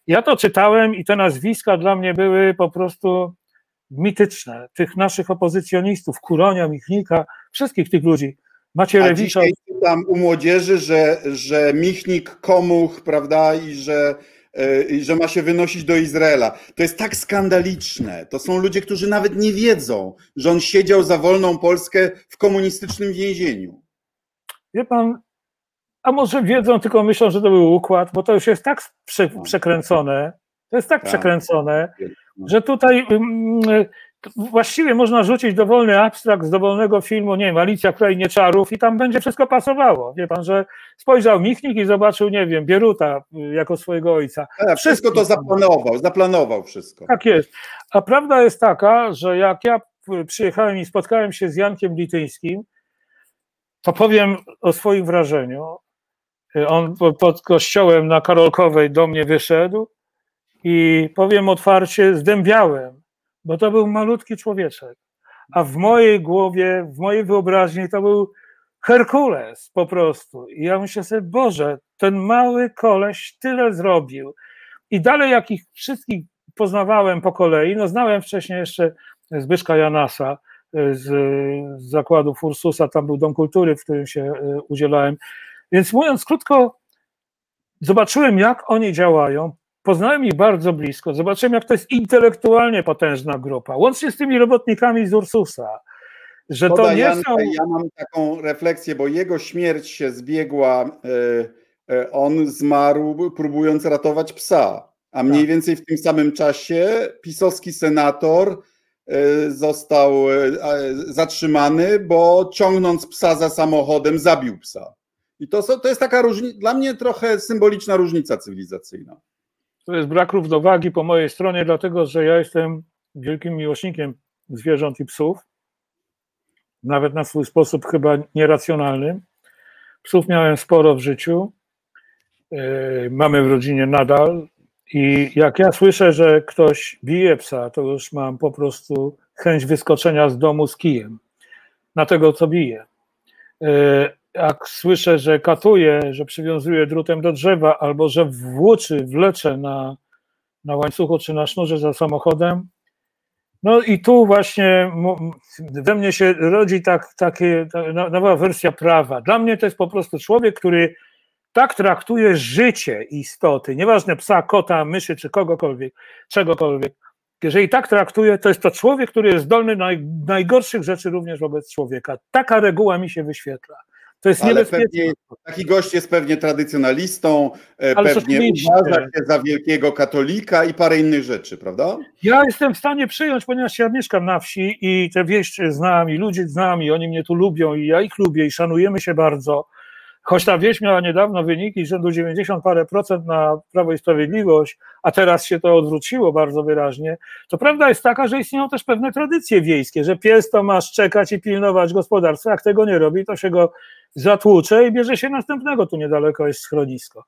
Ja to czytałem i te nazwiska dla mnie były po prostu mityczne, tych naszych opozycjonistów, Kuronia, Michnika, wszystkich tych ludzi. Macierewicza. A tam u młodzieży, że, że Michnik, Komuch, prawda, i że, e, i że ma się wynosić do Izraela. To jest tak skandaliczne. To są ludzie, którzy nawet nie wiedzą, że on siedział za wolną Polskę w komunistycznym więzieniu. Wie pan, a może wiedzą, tylko myślą, że to był układ, bo to już jest tak prze, no. przekręcone, to jest tak, tak. przekręcone. Że tutaj właściwie można rzucić dowolny abstrakt z dowolnego filmu, nie wiem, Alicja w Krainie Czarów i tam będzie wszystko pasowało. Wie pan, że spojrzał Michnik i zobaczył, nie wiem, Bieruta y, jako swojego ojca. Wszystko to zaplanował, zaplanował wszystko. Tak jest. A prawda jest taka, że jak ja przyjechałem i spotkałem się z Jankiem Lityńskim, to powiem o swoim wrażeniu. Y, on pod kościołem na Karolkowej do mnie wyszedł i powiem otwarcie, zdębiałem bo to był malutki człowieczek. A w mojej głowie, w mojej wyobraźni to był Herkules po prostu. I ja myślę sobie, Boże, ten mały koleś tyle zrobił. I dalej, jak ich wszystkich poznawałem po kolei, no znałem wcześniej jeszcze Zbyszka Janasa e, z, z zakładu Fursusa, tam był Dom Kultury, w którym się e, udzielałem. Więc mówiąc krótko, zobaczyłem, jak oni działają, Poznałem ich bardzo blisko, zobaczyłem, jak to jest intelektualnie potężna grupa, łącznie z tymi robotnikami z Ursusa. Że to nie są... Ja mam taką refleksję, bo jego śmierć się zbiegła, e, e, on zmarł próbując ratować psa, a mniej tak. więcej w tym samym czasie pisowski senator e, został zatrzymany, bo ciągnąc psa za samochodem zabił psa. I to, to jest taka różnica, dla mnie trochę symboliczna różnica cywilizacyjna. To jest brak równowagi po mojej stronie, dlatego że ja jestem wielkim miłośnikiem zwierząt i psów, nawet na swój sposób chyba nieracjonalny. Psów miałem sporo w życiu, e, mamy w rodzinie nadal i jak ja słyszę, że ktoś bije psa, to już mam po prostu chęć wyskoczenia z domu z kijem na tego, co bije. Jak słyszę, że katuje, że przywiązuje drutem do drzewa, albo że włóczy, wlecze na, na łańcuchu czy na sznurze za samochodem, no i tu właśnie we mnie się rodzi tak, takie, nowa wersja prawa. Dla mnie to jest po prostu człowiek, który tak traktuje życie istoty, nieważne psa, kota, myszy czy kogokolwiek, czegokolwiek. Jeżeli tak traktuje, to jest to człowiek, który jest zdolny do najgorszych rzeczy również wobec człowieka. Taka reguła mi się wyświetla. To jest niebezpieczne. taki gość jest pewnie tradycjonalistą, e, Ale pewnie uważa się za wielkiego katolika i parę innych rzeczy, prawda? Ja jestem w stanie przyjąć, ponieważ ja mieszkam na wsi i te wieś znam i ludzie znam i oni mnie tu lubią i ja ich lubię i szanujemy się bardzo. Choć ta wieś miała niedawno wyniki rzędu 90 parę procent na Prawo i Sprawiedliwość, a teraz się to odwróciło bardzo wyraźnie, to prawda jest taka, że istnieją też pewne tradycje wiejskie, że pies to ma szczekać i pilnować gospodarstwa, jak tego nie robi, to się go zatłucze i bierze się następnego, tu niedaleko jest schronisko.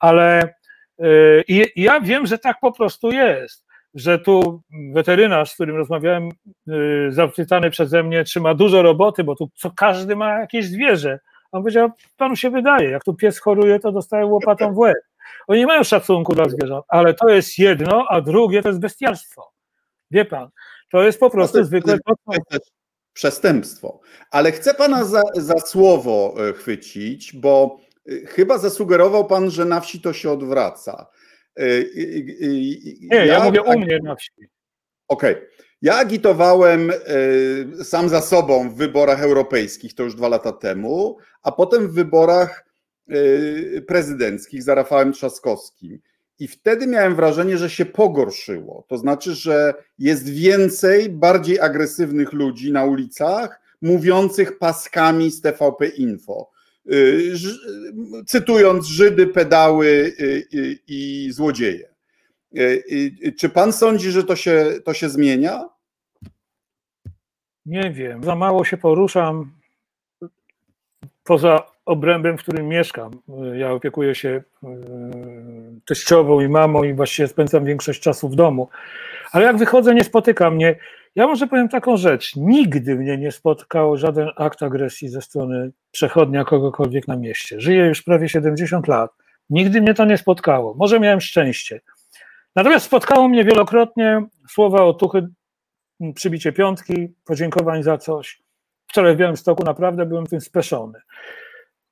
Ale yy, ja wiem, że tak po prostu jest, że tu weterynarz, z którym rozmawiałem, yy, zapytany przeze mnie, czy ma dużo roboty, bo tu co każdy ma jakieś zwierzę. On powiedział, panu się wydaje, jak tu pies choruje, to dostaje łopatą w łeb. Oni nie mają szacunku dla zwierząt, ale to jest jedno, a drugie to jest bestialstwo. Wie pan, to jest po prostu zwykłe przestępstwo. Ale chcę pana za, za słowo e, chwycić, bo e, chyba zasugerował pan, że na wsi to się odwraca. E, nie, ja, ja mówię u mnie na wsi. Okej. Okay. Ja agitowałem sam za sobą w wyborach europejskich, to już dwa lata temu, a potem w wyborach prezydenckich za Rafałem Trzaskowskim. I wtedy miałem wrażenie, że się pogorszyło. To znaczy, że jest więcej bardziej agresywnych ludzi na ulicach, mówiących paskami z TVP Info. Y, cytując Żydy, pedały y, y, i złodzieje. Czy pan sądzi, że to się, to się zmienia? Nie wiem. Za mało się poruszam poza obrębem, w którym mieszkam. Ja opiekuję się teściową i mamą i właściwie spędzam większość czasu w domu. Ale jak wychodzę, nie spotyka mnie. Ja może powiem taką rzecz. Nigdy mnie nie spotkał żaden akt agresji ze strony przechodnia kogokolwiek na mieście. Żyję już prawie 70 lat. Nigdy mnie to nie spotkało. Może miałem szczęście. Natomiast spotkało mnie wielokrotnie słowa otuchy, przybicie piątki, podziękowań za coś. wczoraj w Białymstoku naprawdę byłem tym speszony.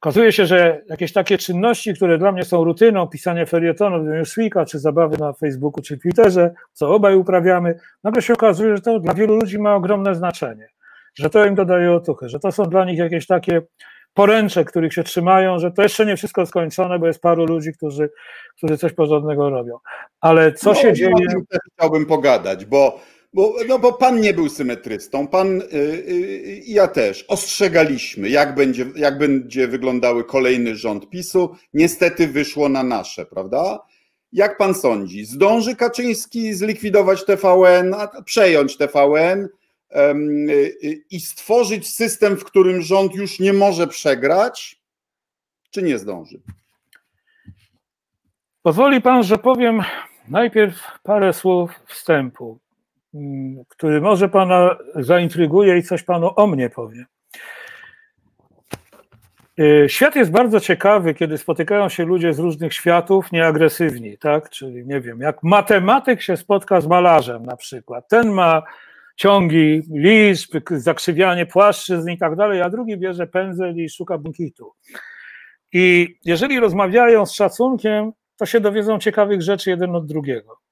Okazuje się, że jakieś takie czynności, które dla mnie są rutyną, pisanie felietonów do Newsweeka, czy zabawy na Facebooku, czy Twitterze, co obaj uprawiamy, nagle się okazuje, że to dla wielu ludzi ma ogromne znaczenie, że to im dodaje otuchy, że to są dla nich jakieś takie poręcze, których się trzymają, że to jeszcze nie wszystko skończone, bo jest paru ludzi, którzy, którzy coś porządnego robią. Ale co no, się dzieje... Chciałbym pogadać, bo bo, no bo pan nie był symetrystą, pan i yy, ja też ostrzegaliśmy, jak będzie, jak będzie wyglądały kolejny rząd PiSu. Niestety wyszło na nasze, prawda? Jak pan sądzi, zdąży Kaczyński zlikwidować TVN, przejąć TVN i stworzyć system, w którym rząd już nie może przegrać, czy nie zdąży? Pozwoli pan, że powiem najpierw parę słów wstępu. Mm, który może Pana zaintryguje i coś Panu o mnie powie. Y, świat jest bardzo ciekawy, kiedy spotykają się ludzie z różnych światów nieagresywni, tak? Czyli nie wiem, jak matematyk się spotka z malarzem na przykład. Ten ma ciągi liczb, zakrzywianie płaszczyzn i tak dalej, a drugi bierze pędzel i szuka bunkitu. I jeżeli rozmawiają z szacunkiem, to się dowiedzą ciekawych rzeczy jeden od drugiego.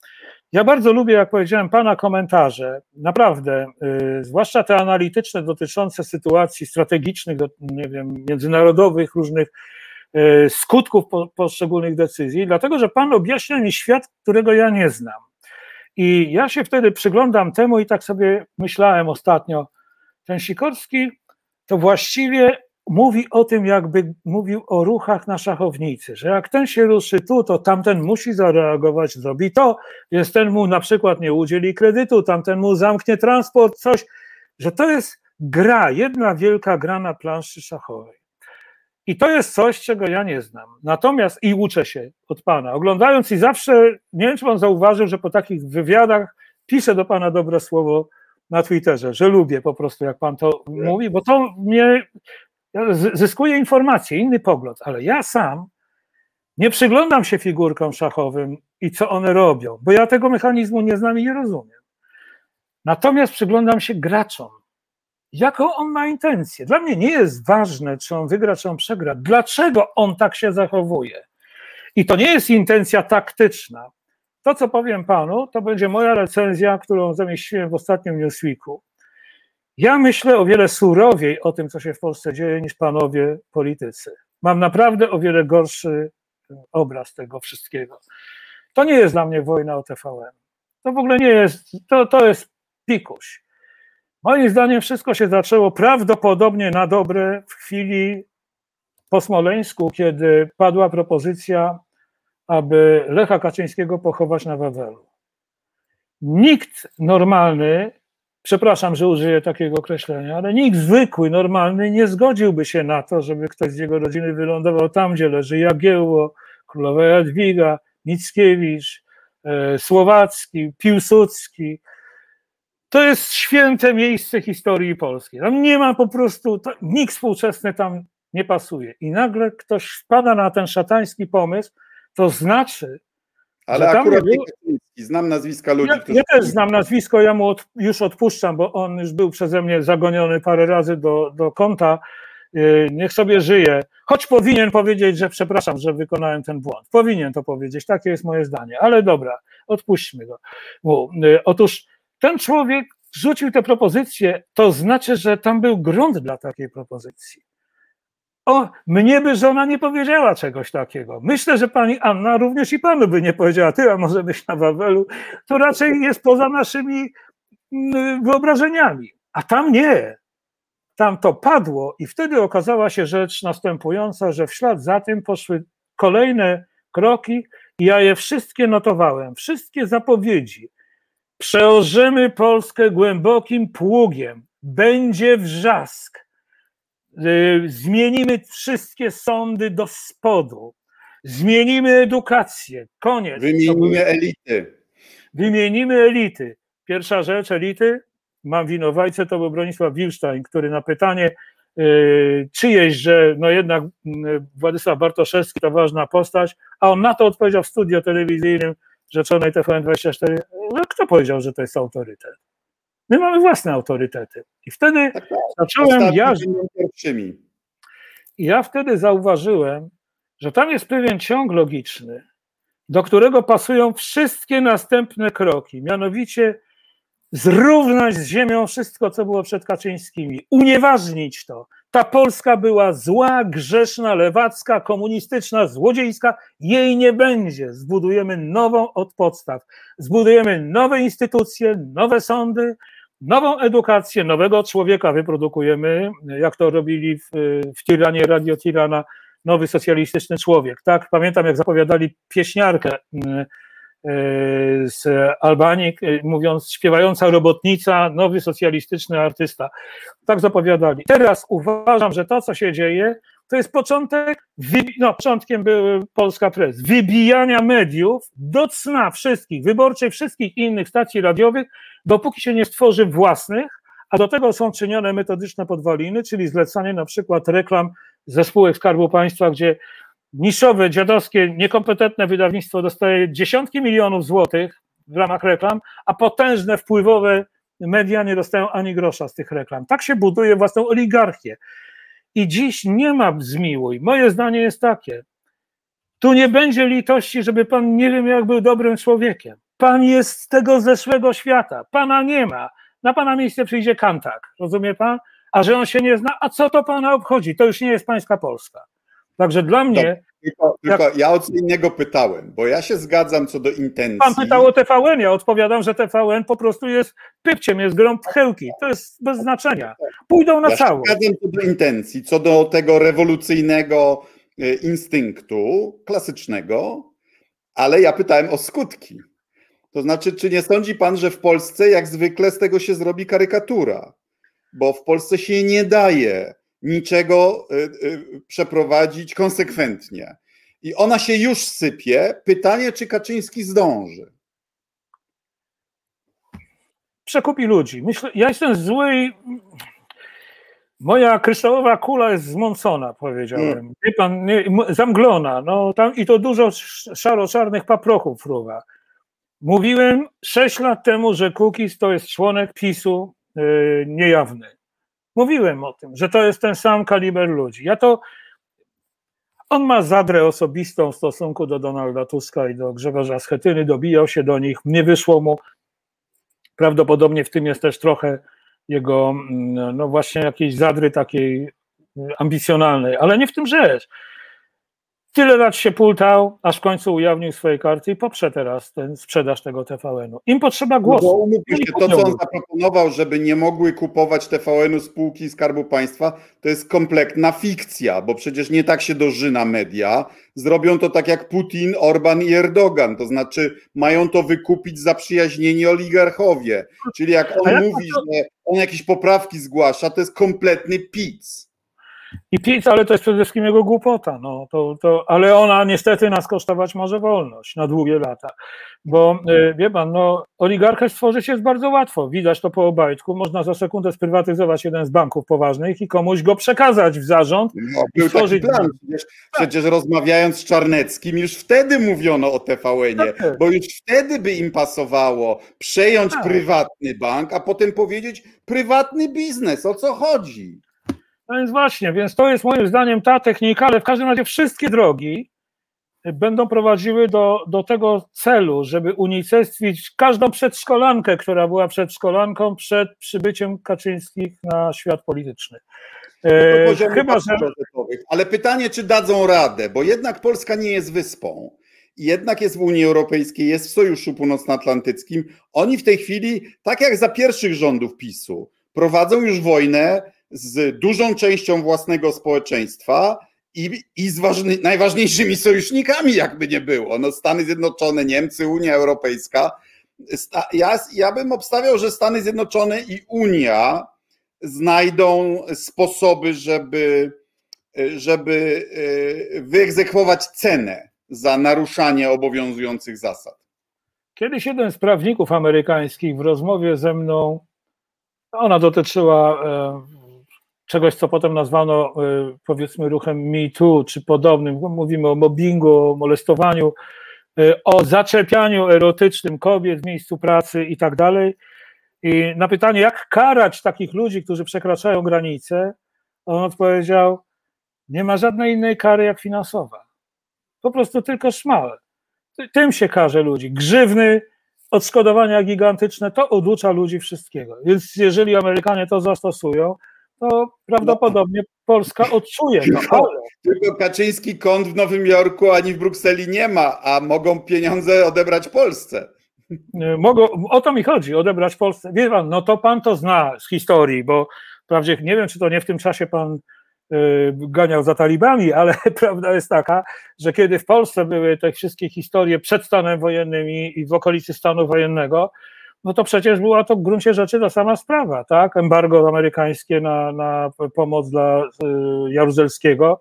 Ja bardzo lubię, jak powiedziałem, Pana komentarze, naprawdę, yy, zwłaszcza te analityczne dotyczące sytuacji strategicznych, nie wiem, międzynarodowych, różnych yy, skutków po, poszczególnych decyzji, dlatego że Pan objaśnia mi świat, którego ja nie znam. I ja się wtedy przyglądam temu i tak sobie myślałem ostatnio, ten Sikorski to właściwie mówi o tym, jakby mówił o ruchach na szachownicy, że jak ten się ruszy tu, to tamten musi zareagować, zrobi to, więc ten mu na przykład nie udzieli kredytu, tamten mu zamknie transport, coś, że to jest gra, jedna wielka gra na planszy szachowej. I to jest coś, czego ja nie znam. Natomiast i uczę się od pana. Oglądając i zawsze, nie wiem, czy pan zauważył, że po takich wywiadach piszę do pana dobre słowo na Twitterze, że lubię po prostu, jak pan to mówi, bo to mnie zyskuję informacje, inny pogląd, ale ja sam nie przyglądam się figurkom szachowym i co one robią, bo ja tego mechanizmu nie znam i nie rozumiem. Natomiast przyglądam się graczom. Jaką on ma intencję? Dla mnie nie jest ważne, czy on wygra, czy on przegra. Dlaczego on tak się zachowuje? I to nie jest intencja taktyczna. To, co powiem panu, to będzie moja recenzja, którą zamieściłem w ostatnim Newsweeku. Ja myślę o wiele surowiej o tym, co się w Polsce dzieje, niż panowie politycy. Mam naprawdę o wiele gorszy obraz tego wszystkiego. To nie jest dla mnie wojna o TVN. To w ogóle nie jest, to, to jest pikuś. Moim zdaniem wszystko się zaczęło prawdopodobnie na dobre w chwili po Smoleńsku, kiedy padła propozycja, aby Lecha Kaczyńskiego pochować na Wawelu. Nikt normalny przepraszam, że użyję takiego określenia, ale nikt zwykły, normalny nie zgodziłby się na to, żeby ktoś z jego rodziny wylądował tam, gdzie leży Jagiełło, Królowa Jadwiga, Mickiewicz, e, Słowacki, Piłsudski. To jest święte miejsce historii polskiej. Tam nie ma po prostu, nikt współczesny tam nie pasuje. I nagle ktoś wpada na ten szatański pomysł, to znaczy, ale akurat był... znam nazwiska ludzi, ja, którzy... Ja też znam nazwisko, ja mu od, już odpuszczam, bo on już był przeze mnie zagoniony parę razy do, do konta. Yy, niech sobie żyje. Choć powinien powiedzieć, że przepraszam, że wykonałem ten błąd. Powinien to powiedzieć, takie jest moje zdanie. Ale dobra, odpuśćmy go. Yy, otóż ten człowiek rzucił tę propozycję, to znaczy, że tam był grunt dla takiej propozycji. O, mnie by żona nie powiedziała czegoś takiego. Myślę, że pani Anna również i panu by nie powiedziała, ty, a może być na Wawelu. To raczej jest poza naszymi mm, wyobrażeniami. A tam nie. Tam to padło i wtedy okazała się rzecz następująca, że w ślad za tym poszły kolejne kroki i ja je wszystkie notowałem, wszystkie zapowiedzi. Przeorzymy Polskę głębokim pługiem, będzie wrzask, zmienimy wszystkie sądy do spodu, zmienimy edukację, koniec. Wymienimy elity. Wymienimy elity. Pierwsza rzecz, elity, mam winowajcę, to był Bronisław Wilstein, który na pytanie yy, czyjeś, że no jednak yy, Władysław Bartoszewski to ważna postać, a on na to odpowiedział w studio telewizyjnym rzeczonej TVN24, no kto powiedział, że to jest autorytet? My mamy własne autorytety. I wtedy tak, tak. zacząłem ja. Ja wtedy zauważyłem, że tam jest pewien ciąg logiczny, do którego pasują wszystkie następne kroki, mianowicie zrównać z ziemią wszystko, co było przed Kaczyńskimi, unieważnić to. Ta Polska była zła, grzeszna, lewacka, komunistyczna, złodziejska. Jej nie będzie. Zbudujemy nową od podstaw. Zbudujemy nowe instytucje, nowe sądy, nową edukację, nowego człowieka wyprodukujemy, jak to robili w, w Tiranie, Radio Tirana, nowy socjalistyczny człowiek. Tak, pamiętam, jak zapowiadali pieśniarkę E, z Albanii, e, mówiąc śpiewająca robotnica, nowy socjalistyczny artysta. Tak zapowiadali. Teraz uważam, że to, co się dzieje, to jest początek, no początkiem był Polska Press, wybijania mediów do cna wszystkich, wyborczej wszystkich innych stacji radiowych, dopóki się nie stworzy własnych, a do tego są czynione metodyczne podwaliny, czyli zlecanie na przykład reklam ze spółek Skarbu Państwa, gdzie niszowe, dziadowskie, niekompetentne wydawnictwo dostaje dziesiątki milionów złotych w ramach reklam, a potężne, wpływowe media nie dostają ani grosza z tych reklam. Tak się buduje własną oligarchię. I dziś nie ma zmiłuj. Moje zdanie jest takie. Tu nie będzie litości, żeby pan nie wiem, jak był dobrym człowiekiem. Pan jest z tego zeszłego świata. Pana nie ma. Na pana miejsce przyjdzie kantak. Rozumie pan? A że on się nie zna, a co to pana obchodzi? To już nie jest pańska Polska. Także dla mnie. Tylko, tylko jak... ja o co innego pytałem, bo ja się zgadzam co do intencji. Pan pytał o TVN, ja odpowiadam, że TVN po prostu jest pypciem, jest grą pchełki. To jest bez znaczenia. Pójdą na ja całość. Zgadzam co do intencji, co do tego rewolucyjnego e, instynktu klasycznego, ale ja pytałem o skutki. To znaczy, czy nie sądzi pan, że w Polsce jak zwykle z tego się zrobi karykatura? Bo w Polsce się nie daje niczego y, y, przeprowadzić konsekwentnie. I ona się już sypie. Pytanie, czy Kaczyński zdąży? Przekupi ludzi. Myślę, ja jestem zły i moja kryształowa kula jest zmącona, powiedziałem. Hmm. Wie pan, nie, zamglona. No, tam, I to dużo szaro-czarnych paprochów fruwa. Mówiłem sześć lat temu, że Kukiz to jest członek PiSu yy, niejawny. Mówiłem o tym, że to jest ten sam kaliber ludzi. Ja to. On ma zadrę osobistą w stosunku do Donalda Tuska i do Grzegorza Schetyny, dobijał się do nich, nie wyszło mu. Prawdopodobnie w tym jest też trochę jego, mm, no właśnie jakiejś zadry takiej ambicjonalnej, ale nie w tym rzecz. Tyle lat się pultał, aż w końcu ujawnił swoje karty i poprze teraz ten sprzedaż tego TVN-u. Im potrzeba głosu. No się, to, co on zaproponował, żeby nie mogły kupować TVN-u spółki Skarbu Państwa, to jest kompletna fikcja, bo przecież nie tak się dożyna media. Zrobią to tak jak Putin, Orban i Erdogan, to znaczy mają to wykupić zaprzyjaźnieni oligarchowie. Czyli jak on mówi, że on jakieś poprawki zgłasza, to jest kompletny pic. I PiS, ale to jest przede wszystkim jego głupota. No, to, to, ale ona niestety nas kosztować może wolność na długie lata. Bo e, wie pan, no, oligarchę stworzyć jest bardzo łatwo. Widać to po Obajtku. Można za sekundę sprywatyzować jeden z banków poważnych i komuś go przekazać w zarząd. No, był stworzyć... taki plan. Przecież, przecież rozmawiając z Czarneckim, już wtedy mówiono o TVN-ie, tak. bo już wtedy by im pasowało przejąć tak. prywatny bank, a potem powiedzieć prywatny biznes. O co chodzi? No więc właśnie, więc to jest moim zdaniem ta technika, ale w każdym razie wszystkie drogi będą prowadziły do, do tego celu, żeby unicestwić każdą przedszkolankę, która była przedszkolanką przed przybyciem Kaczyńskich na świat polityczny. E, chyba, że... Ale pytanie, czy dadzą radę, bo jednak Polska nie jest wyspą. Jednak jest w Unii Europejskiej, jest w Sojuszu Północnoatlantyckim. Oni w tej chwili, tak jak za pierwszych rządów PiSu, prowadzą już wojnę z dużą częścią własnego społeczeństwa i, i z ważny, najważniejszymi sojusznikami, jakby nie było. No Stany Zjednoczone, Niemcy, Unia Europejska. Ja, ja bym obstawiał, że Stany Zjednoczone i Unia znajdą sposoby, żeby, żeby e, wyegzekwować cenę za naruszanie obowiązujących zasad. Kiedyś jeden z prawników amerykańskich w rozmowie ze mną, ona dotyczyła e, czegoś, co potem nazwano y, powiedzmy ruchem Me Too czy podobnym. Mówimy o mobbingu, o molestowaniu, y, o zaczepianiu erotycznym kobiet w miejscu pracy i tak dalej. I na pytanie, jak karać takich ludzi, którzy przekraczają granice, on odpowiedział: Nie ma żadnej innej kary jak finansowa. Po prostu tylko szmal. Tym się karze ludzi. Grzywny, odszkodowania gigantyczne, to oducza ludzi wszystkiego. Więc jeżeli Amerykanie to zastosują, to prawdopodobnie Polska odczuje to. Ale... Tylko Kaczyński kąt w Nowym Jorku ani w Brukseli nie ma, a mogą pieniądze odebrać Polsce. Mogą, o to mi chodzi, odebrać Polsce. Wie pan, no to pan to zna z historii, bo wprawdzie nie wiem, czy to nie w tym czasie pan y, ganiał za talibami, ale (laughs) prawda jest taka, że kiedy w Polsce były te wszystkie historie przed stanem wojennym i w okolicy stanu wojennego, no to przecież była to w gruncie rzeczy ta sama sprawa, tak? Embargo amerykańskie na, na pomoc dla y, Jaruzelskiego.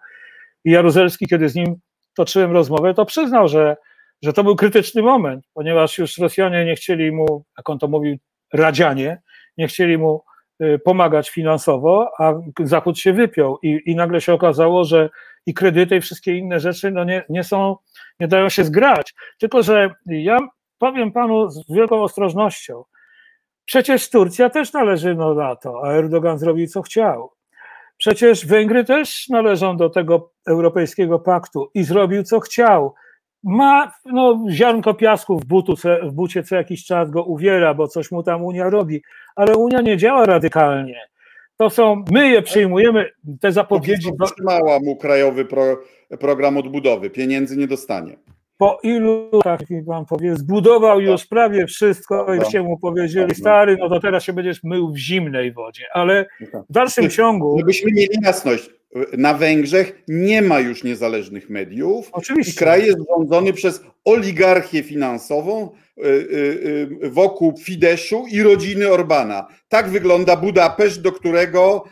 I Jaruzelski, kiedy z nim toczyłem rozmowę, to przyznał, że, że to był krytyczny moment, ponieważ już Rosjanie nie chcieli mu, jak on to mówił, radzianie, nie chcieli mu y, pomagać finansowo, a Zachód się wypiął i, i nagle się okazało, że i kredyty i wszystkie inne rzeczy no nie, nie są, nie dają się zgrać. Tylko, że ja powiem panu z wielką ostrożnością, przecież Turcja też należy do NATO, a Erdogan zrobił co chciał. Przecież Węgry też należą do tego europejskiego paktu i zrobił co chciał. Ma no, ziarnko piasku w, butu, w bucie co jakiś czas go uwiera, bo coś mu tam Unia robi, ale Unia nie działa radykalnie. To są, my je przyjmujemy, te zapowiedzi. Wstrzymała mu krajowy pro, program odbudowy, pieniędzy nie dostanie po ilu latach, mi pan powie, zbudował już prawie wszystko i się mu powiedzieli, stary, no to teraz się będziesz mył w zimnej wodzie, ale w dalszym ciągu... Żebyśmy mieli jasność, na Węgrzech nie ma już niezależnych mediów Oczywiście. i kraj jest rządzony przez oligarchię finansową y, y, y, wokół Fideszu i rodziny Orbana. Tak wygląda Budapeszt, do którego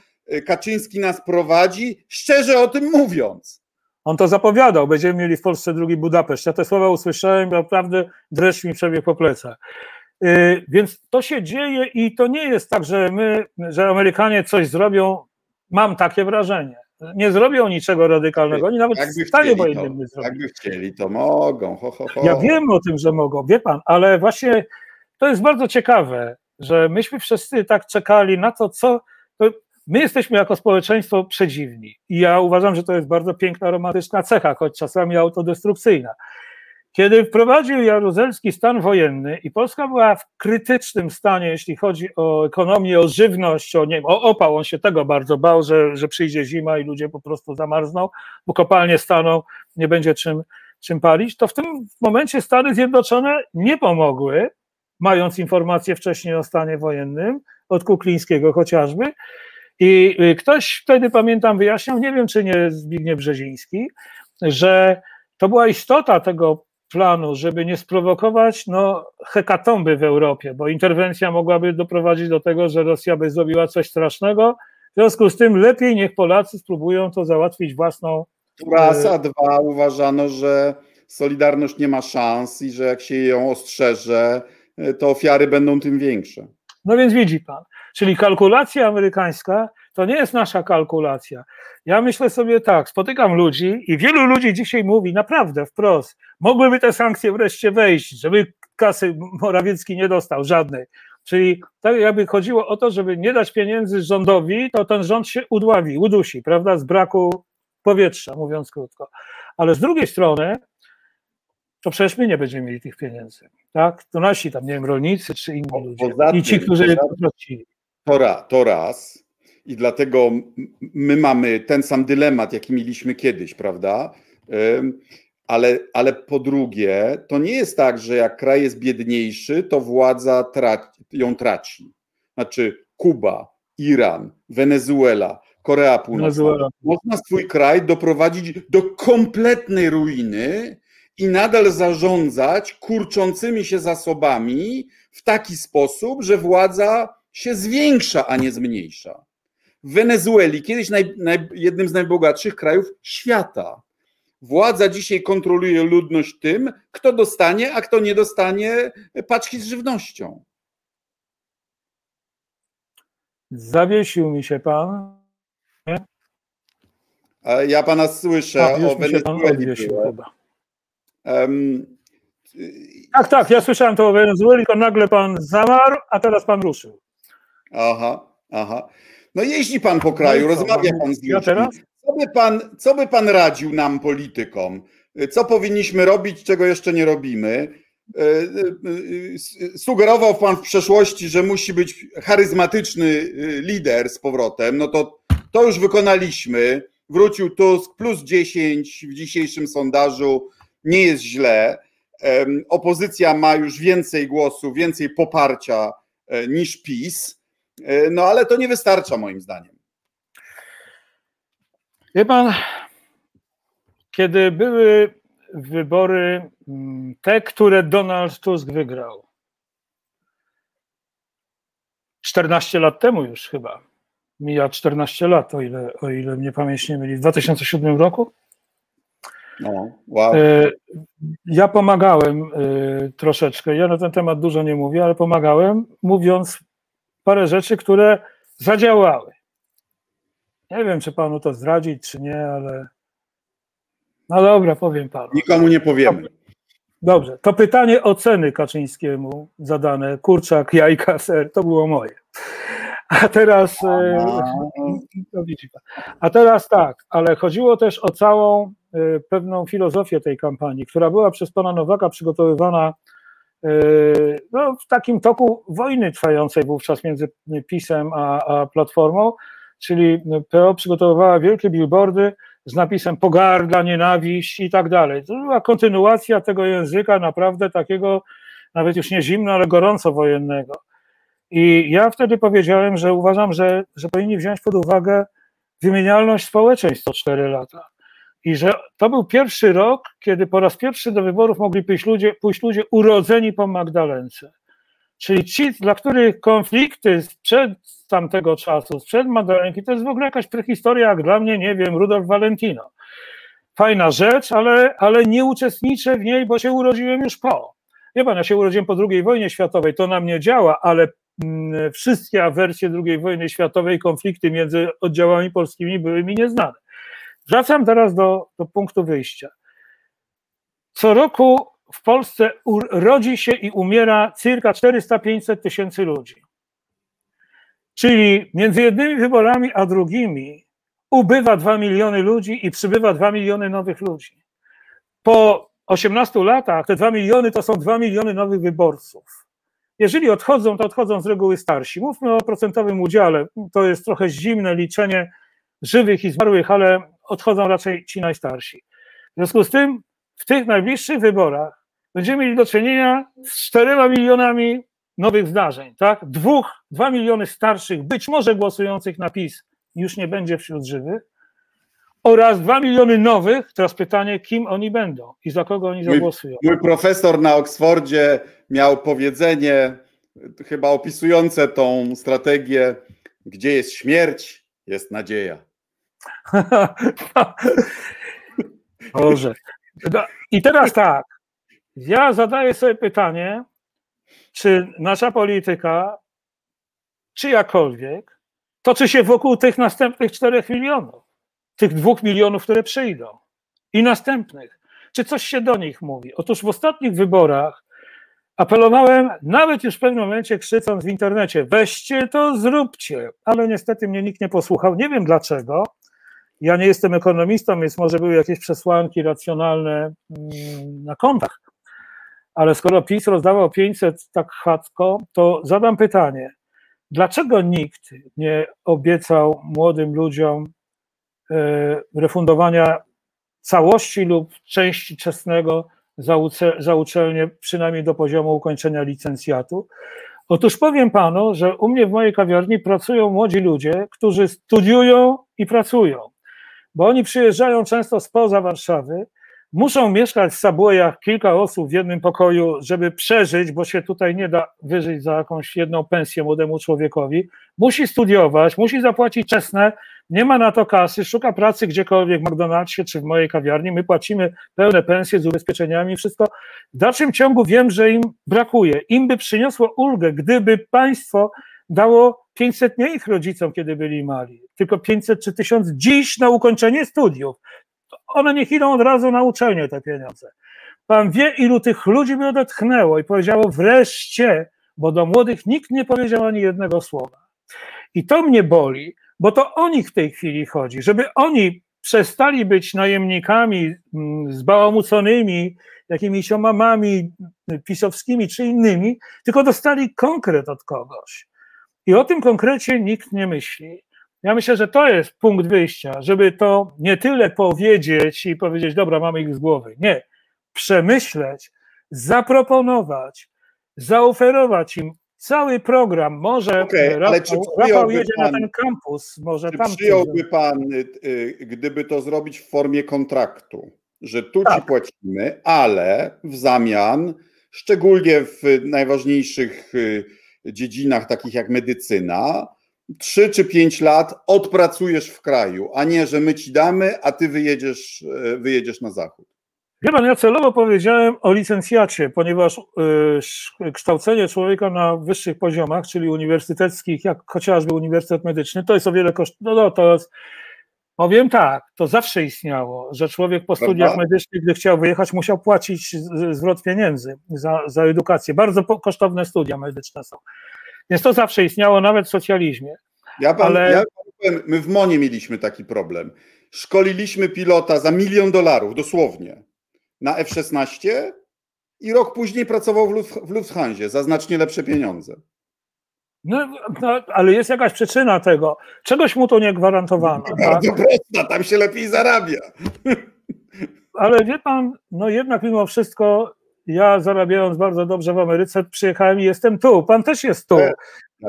Kaczyński nas prowadzi, szczerze o tym mówiąc. On to zapowiadał, będziemy mieli w Polsce drugi Budapeszt. Ja te słowa usłyszałem, naprawdę dreszcz mi przebiegł po plecach. Y, więc to się dzieje i to nie jest tak, że my, że Amerykanie coś zrobią, mam takie wrażenie. Nie zrobią niczego radykalnego, oni nawet jakby w stanie wojennym nie zrobią. Jakby chcieli, to mogą. Ho, ho, ho. Ja wiem o tym, że mogą, wie pan, ale właśnie to jest bardzo ciekawe, że myśmy wszyscy tak czekali na to, co. My jesteśmy jako społeczeństwo przedziwni i ja uważam, że to jest bardzo piękna, romantyczna cecha, choć czasami autodestrukcyjna. Kiedy wprowadził Jaruzelski stan wojenny i Polska była w krytycznym stanie, jeśli chodzi o ekonomię, o żywność, o, nie o opał, on się tego bardzo bał, że, że przyjdzie zima i ludzie po prostu zamarzną, bo kopalnie staną, nie będzie czym, czym palić, to w tym momencie Stany Zjednoczone nie pomogły, mając informacje wcześniej o stanie wojennym, od Kuklińskiego chociażby, i y, ktoś wtedy, pamiętam, wyjaśniał, nie wiem czy nie Zbigniew Brzeziński, że to była istota tego planu, żeby nie sprowokować no, hekatomby w Europie, bo interwencja mogłaby doprowadzić do tego, że Rosja by zrobiła coś strasznego. W związku z tym lepiej niech Polacy spróbują to załatwić własną. Raz, a dwa uważano, że Solidarność nie ma szans i że jak się ją ostrzeże, to ofiary będą tym większe. No więc widzi pan, Czyli kalkulacja amerykańska to nie jest nasza kalkulacja. Ja myślę sobie tak, spotykam ludzi i wielu ludzi dzisiaj mówi naprawdę wprost, mogłyby te sankcje wreszcie wejść, żeby kasy Morawiecki nie dostał żadnej. Czyli tak jakby chodziło o to, żeby nie dać pieniędzy rządowi, to ten rząd się udławi, udusi, prawda, z braku powietrza, mówiąc krótko. Ale z drugiej strony to przecież my nie będziemy mieli tych pieniędzy. Tak? To nasi tam, nie wiem, rolnicy czy inni ludzie. I ci, którzy je poprosili. To, ra, to raz. I dlatego my mamy ten sam dylemat, jaki mieliśmy kiedyś, prawda? Ale, ale po drugie, to nie jest tak, że jak kraj jest biedniejszy, to władza traci, ją traci. Znaczy Kuba, Iran, Wenezuela, Korea Północna. Można swój kraj doprowadzić do kompletnej ruiny i nadal zarządzać kurczącymi się zasobami w taki sposób, że władza się zwiększa, a nie zmniejsza. W Wenezueli, kiedyś naj, naj, jednym z najbogatszych krajów świata, władza dzisiaj kontroluje ludność tym, kto dostanie, a kto nie dostanie paczki z żywnością. Zawiesił mi się pan. Nie? Ja pana słyszę a, o Wenezueli. Um, Tak, tak, ja słyszałem to o Wenezueli, tylko nagle pan zamarł, a teraz pan ruszył. Aha, aha. No jeździ pan po kraju, no rozmawia pan z ludźmi. Co by pan, co by pan radził nam, politykom? Co powinniśmy robić, czego jeszcze nie robimy? E, e, sugerował pan w przeszłości, że musi być charyzmatyczny e, lider z powrotem. No to to już wykonaliśmy. Wrócił Tusk plus 10 w dzisiejszym sondażu. Nie jest źle. Opozycja ma już więcej głosów, więcej poparcia niż PiS. No ale to nie wystarcza moim zdaniem. Wie pan, kiedy były wybory, mm, te, które Donald Tusk wygrał, 14 lat temu już chyba, mija 14 lat, o ile, o ile mnie pamięć nie myli, w 2007 roku. No, wow. E, ja pomagałem e, troszeczkę, ja na ten temat dużo nie mówię, ale pomagałem, mówiąc parę rzeczy, które zadziałały. Nie wiem, czy panu to zdradzić, czy nie, ale. No dobra, powiem panu. Nikomu nie powiemy. Dobrze, to pytanie oceny Kaczyńskiemu zadane, kurczak, jajka, ser, to było moje. A teraz, e, a teraz tak, ale chodziło też o całą e, pewną filozofię tej kampanii, która była przez pana Nowaka przygotowywana no, w takim toku wojny trwającej wówczas między PiSem a, a Platformą, czyli PO przygotowywała wielkie billboardy z napisem pogarda, nienawiść i tak dalej. To była kontynuacja tego języka naprawdę takiego, nawet już nie zimno, ale gorąco wojennego. I ja wtedy powiedziałem, że uważam, że, że powinni wziąć pod uwagę wymienialność społeczeństw co 4 lata. I że to był pierwszy rok, kiedy po raz pierwszy do wyborów mogli pójść ludzie, pójść ludzie urodzeni po Magdalence. Czyli ci, dla których konflikty sprzed tamtego czasu, sprzed Magdalenki, to jest w ogóle jakaś prehistoria, jak dla mnie, nie wiem, Rudolf Valentino. Fajna rzecz, ale, ale nie uczestniczę w niej, bo się urodziłem już po. Wie pan, ja się urodziłem po II wojnie światowej, to na mnie działa, ale mm, wszystkie awersje II wojny światowej, konflikty między oddziałami polskimi były mi nieznane. Wracam teraz do, do punktu wyjścia. Co roku w Polsce rodzi się i umiera cirka 400-500 tysięcy ludzi. Czyli między jednymi wyborami a drugimi ubywa 2 miliony ludzi i przybywa 2 miliony nowych ludzi. Po 18 latach te 2 miliony to są 2 miliony nowych wyborców. Jeżeli odchodzą, to odchodzą z reguły starsi. Mówmy o procentowym udziale. To jest trochę zimne liczenie żywych i zmarłych, ale odchodzą raczej ci najstarsi. W związku z tym w tych najbliższych wyborach będziemy mieli do czynienia z czterema milionami nowych zdarzeń, tak? Dwóch, dwa miliony starszych, być może głosujących na PiS już nie będzie wśród żywych, oraz dwa miliony nowych, teraz pytanie, kim oni będą i za kogo oni zagłosują. Mój, mój profesor na Oksfordzie miał powiedzenie, chyba opisujące tą strategię, gdzie jest śmierć, jest nadzieja. Boże. I teraz tak, ja zadaję sobie pytanie, czy nasza polityka, czyjakolwiek, toczy się wokół tych następnych czterech milionów, tych dwóch milionów, które przyjdą i następnych. Czy coś się do nich mówi? Otóż w ostatnich wyborach apelowałem, nawet już w pewnym momencie krzycząc w internecie, weźcie to, zróbcie, ale niestety mnie nikt nie posłuchał. Nie wiem dlaczego. Ja nie jestem ekonomistą, więc może były jakieś przesłanki racjonalne mm, na kontach. Ale skoro PiS rozdawał 500 tak chatko, to zadam pytanie, dlaczego nikt nie obiecał młodym ludziom e, refundowania całości lub części czesnego za, za uczelnię, przynajmniej do poziomu ukończenia licencjatu? Otóż powiem panu, że u mnie w mojej kawiarni pracują młodzi ludzie, którzy studiują i pracują, bo oni przyjeżdżają często spoza Warszawy, muszą mieszkać w Sabłejach kilka osób w jednym pokoju, żeby przeżyć, bo się tutaj nie da wyżyć za jakąś jedną pensję młodemu człowiekowi. Musi studiować, musi zapłacić czesne, nie ma na to kasy, szuka pracy gdziekolwiek w McDonald'sie czy w mojej kawiarni. My płacimy pełne pensje z ubezpieczeniami, wszystko. W dalszym ciągu wiem, że im brakuje. Im by przyniosło ulgę, gdyby państwo dało 500 nie ich rodzicom, kiedy byli mali, tylko 500 czy 1000 dziś na ukończenie studiów one niech idą od razu na uczelnię te pieniądze. Pan wie, ilu tych ludzi by odetchnęło i powiedziało wreszcie, bo do młodych nikt nie powiedział ani jednego słowa. I to mnie boli, bo to o nich w tej chwili chodzi, żeby oni przestali być najemnikami mm, zbałamuconymi, jakimiś omamami pisowskimi czy innymi, tylko dostali konkret od kogoś. I o tym konkrecie nikt nie myśli. Ja myślę, że to jest punkt wyjścia, żeby to nie tyle powiedzieć i powiedzieć, dobra, mamy ich z głowy. Nie. Przemyśleć, zaproponować, zaoferować im cały program. Może okay, Rafał, Rafał jedzie pan, na ten kampus, może czy tam. Przyjąłby pan, y, y, gdyby to zrobić w formie kontraktu, że tu tak. ci płacimy, ale w zamian, szczególnie w najważniejszych y, dziedzinach takich jak medycyna, 3 czy 5 lat odpracujesz w kraju, a nie, że my ci damy, a ty wyjedziesz, wyjedziesz na zachód. Wie pan, ja celowo powiedziałem o licencjacie, ponieważ y, kształcenie człowieka na wyższych poziomach, czyli uniwersyteckich, jak chociażby Uniwersytet Medyczny, to jest o wiele koszt. No, no to powiem tak, to zawsze istniało, że człowiek po studiach Prawda? medycznych, gdy chciał wyjechać, musiał płacić zwrot pieniędzy za, za edukację. Bardzo kosztowne studia medyczne są. Więc to zawsze istniało, nawet w socjalizmie. Ja pan, Ale... ja powiem, my w Monie mieliśmy taki problem. Szkoliliśmy pilota za milion dolarów, dosłownie na F-16 i rok później pracował w Lufthansa za znacznie lepsze pieniądze. No, no, ale jest jakaś przyczyna tego. Czegoś mu to nie gwarantowano. (laughs) No, bardzo tak? prosta, tam się lepiej zarabia. (laughs) Ale wie pan, no jednak mimo wszystko ja zarabiając bardzo dobrze w Ameryce przyjechałem i jestem tu. Pan też jest tu. Ja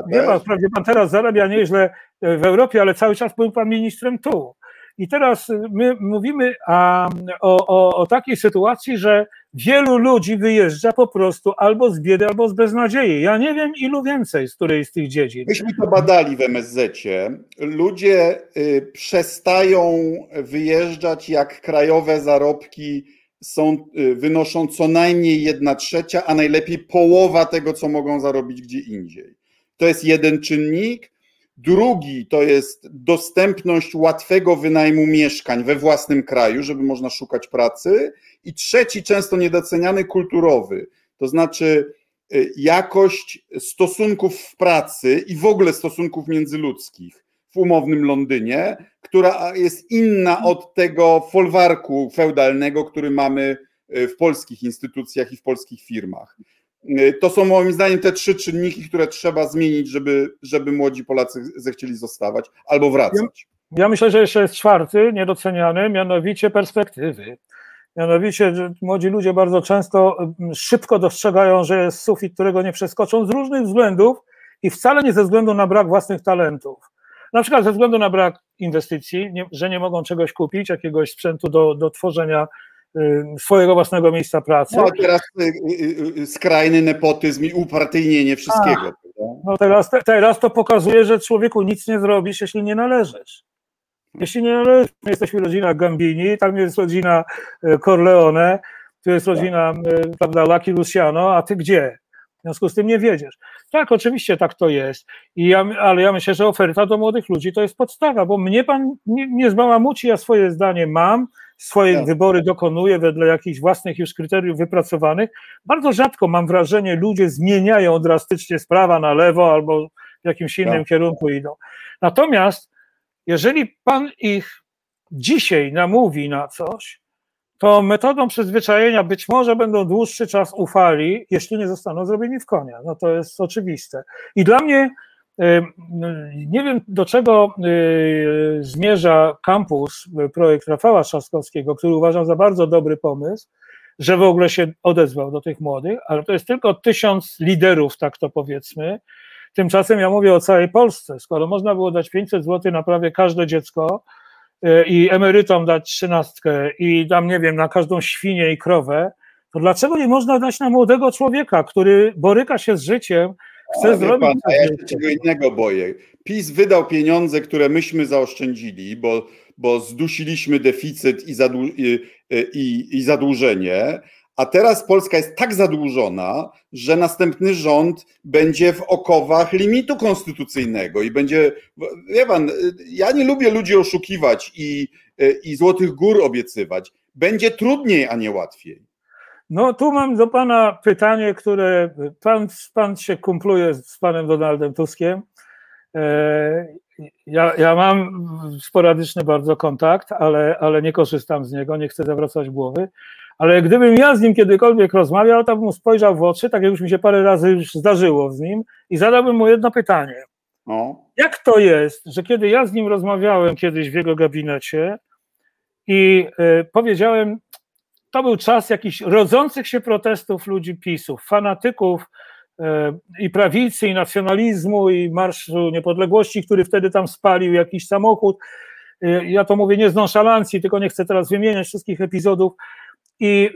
wie pan, wprawdzie pan teraz zarabia nieźle w Europie, ale cały czas był pan ministrem tu. I teraz my mówimy a, o, o, o takiej sytuacji, że wielu ludzi wyjeżdża po prostu albo z biedy, albo z beznadziei. Ja nie wiem, ilu więcej z której z tych dziedzin. Myśmy to badali w MSZ-cie. Ludzie y, przestają wyjeżdżać, jak krajowe zarobki są, y, wynoszą co najmniej jedna trzecia, a najlepiej połowa tego, co mogą zarobić gdzie indziej. To jest jeden czynnik. Drugi to jest dostępność łatwego wynajmu mieszkań we własnym kraju, żeby można szukać pracy. I trzeci, często niedoceniany, kulturowy, to znaczy y, jakość stosunków w pracy i w ogóle stosunków międzyludzkich w umownym Londynie, która jest inna od tego folwarku feudalnego, który mamy y, w polskich instytucjach i w polskich firmach. Y, to są moim zdaniem te trzy czynniki, które trzeba zmienić, żeby, żeby młodzi Polacy zechcieli zostawać albo wracać. Ja, myślę, że jeszcze jest czwarty, niedoceniany, mianowicie perspektywy. Mianowicie, młodzi ludzie bardzo często mm, szybko dostrzegają, że jest sufit, którego nie przeskoczą z różnych względów i wcale nie ze względu na brak własnych talentów. Na przykład ze względu na brak inwestycji, nie, że nie mogą czegoś kupić, jakiegoś sprzętu do, do tworzenia swojego własnego miejsca pracy. No teraz y, y, skrajny nepotyzm i upartyjnienie wszystkiego. A, no teraz, teraz to pokazuje, że człowieku nic nie zrobisz, jeśli nie należysz. Jeśli nie należysz, my jesteśmy rodzina Gambini, tam jest rodzina Corleone, tu jest rodzina, prawda, Lucky Luciano, a ty gdzie? W związku z tym nie wiedziesz. Tak, oczywiście tak to jest, I ja, ale ja myślę, że oferta do młodych ludzi to jest podstawa, bo mnie pan nie, nie zbałamuci, ja swoje zdanie mam, swoje tak. wybory dokonuję wedle jakichś własnych już kryteriów wypracowanych. Bardzo rzadko mam wrażenie, ludzie zmieniają drastycznie z prawa na lewo albo w jakimś innym tak. kierunku idą. Natomiast jeżeli pan ich dzisiaj namówi na coś, to metodą przyzwyczajenia być może będą dłuższy czas ufali, jeśli nie zostaną zrobieni w konia. No to jest oczywiste. I dla mnie nie wiem, do czego zmierza kampus, projekt Rafała Trzaskowskiego, który uważam za bardzo dobry pomysł, że w ogóle się odezwał do tych młodych, ale to jest tylko tysiąc liderów, tak to powiedzmy. Tymczasem ja mówię o całej Polsce. Skoro można było dać 500 zł na prawie każde dziecko y, i emerytom dać trzynastkę i tam, nie wiem, na każdą świnię i krowę, to dlaczego nie można dać na młodego człowieka, który boryka się z życiem, Chcę zrobić. Pan, a ja się czego innego boję. PiS wydał pieniądze, które myśmy zaoszczędzili, bo, bo zdusiliśmy deficyt i, zadłu i, i, i zadłużenie. A teraz Polska jest tak zadłużona, że następny rząd będzie w okowach limitu konstytucyjnego i będzie. Wie pan, ja nie lubię ludzi oszukiwać i, i złotych gór obiecywać. Będzie trudniej, a nie łatwiej. No tu mam do pana pytanie, które pan, pan się kumpluje z panem Donaldem Tuskiem. E, ja, ja mam sporadyczny bardzo kontakt, ale, ale nie korzystam z niego, nie chcę zawracać głowy. Ale gdybym ja z nim kiedykolwiek rozmawiał, to bym mu spojrzał w oczy, tak jak już mi się parę razy już zdarzyło z nim, i zadałbym mu jedno pytanie. No. Jak to jest, że kiedy ja z nim rozmawiałem kiedyś w jego gabinecie i y, powiedziałem, to był czas jakichś rodzących się protestów ludzi PiSów, fanatyków y, i prawicy, i nacjonalizmu, i Marszu Niepodległości, który wtedy tam spalił jakiś samochód. Y, ja to mówię nie z nonszalancji, tylko nie chcę teraz wymieniać wszystkich epizodów. I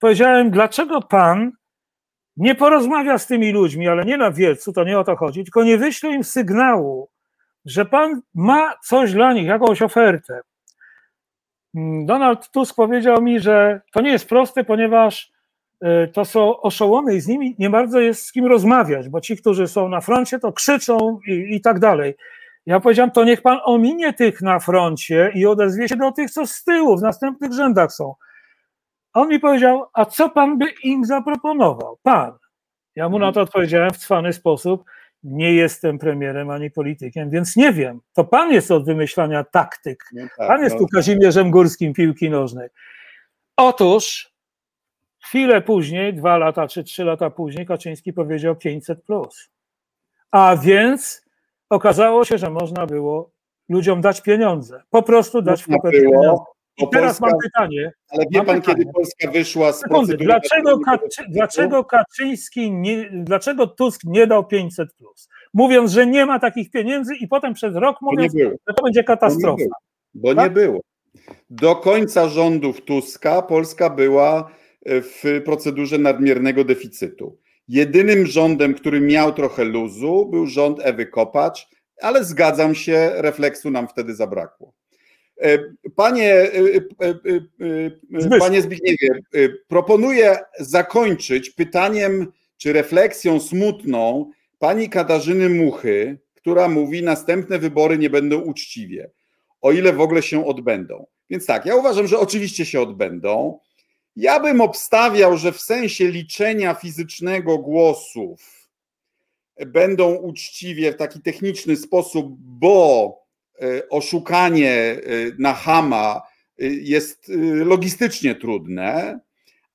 powiedziałem, dlaczego pan nie porozmawia z tymi ludźmi, ale nie na wielcu, to nie o to chodzi, tylko nie wyśle im sygnału, że pan ma coś dla nich, jakąś ofertę. Mm, Donald Tusk powiedział mi, że to nie jest proste, ponieważ e, to są oszołomy i z nimi nie bardzo jest z kim rozmawiać, bo ci, którzy są na froncie, to krzyczą i, i tak dalej. Ja powiedziałem, to niech pan ominie tych na froncie i odezwie się do tych, co z tyłu, w następnych rzędach są. On mi powiedział, a co pan by im zaproponował? Pan. Ja mu na to odpowiedziałem w cwany sposób, nie jestem premierem ani politykiem, więc nie wiem. To pan jest od wymyślania taktyk. No tak, pan jest no. tu Kazimierzem Górskim piłki nożnej. Otóż chwilę później, dwa lata czy trzy lata później, Kaczyński powiedział 500. Plus. A więc okazało się, że można było ludziom dać pieniądze. Po prostu dać w pieniądze. I teraz Polska, mam pytanie. Ale wie pan, pytanie. kiedy Polska wyszła z Sekundy, dlaczego, Kaczy, dlaczego Kaczyński, nie, dlaczego Tusk nie dał 500 plus? Mówiąc, że nie ma takich pieniędzy i potem przez rok mówiąc, że to będzie katastrofa. Bo nie, bo tak? nie było. Do końca rządów Tuska Polska była e, w procedurze nadmiernego deficytu. Jedynym rządem, który miał trochę luzu, był rząd Ewy Kopacz, ale zgadzam się, refleksu nam wtedy zabrakło. E, panie, e, e, panie Zbigniewie, proponuję zakończyć pytaniem czy refleksją smutną pani Katarzyny Muchy, która mówi: Następne wybory nie będą uczciwie, o ile w ogóle się odbędą. Więc tak, ja uważam, że oczywiście się odbędą. Ja bym obstawiał, że w sensie liczenia fizycznego głosów będą uczciwie w taki techniczny sposób, bo oszukanie e, na Hama e, jest logistycznie trudne,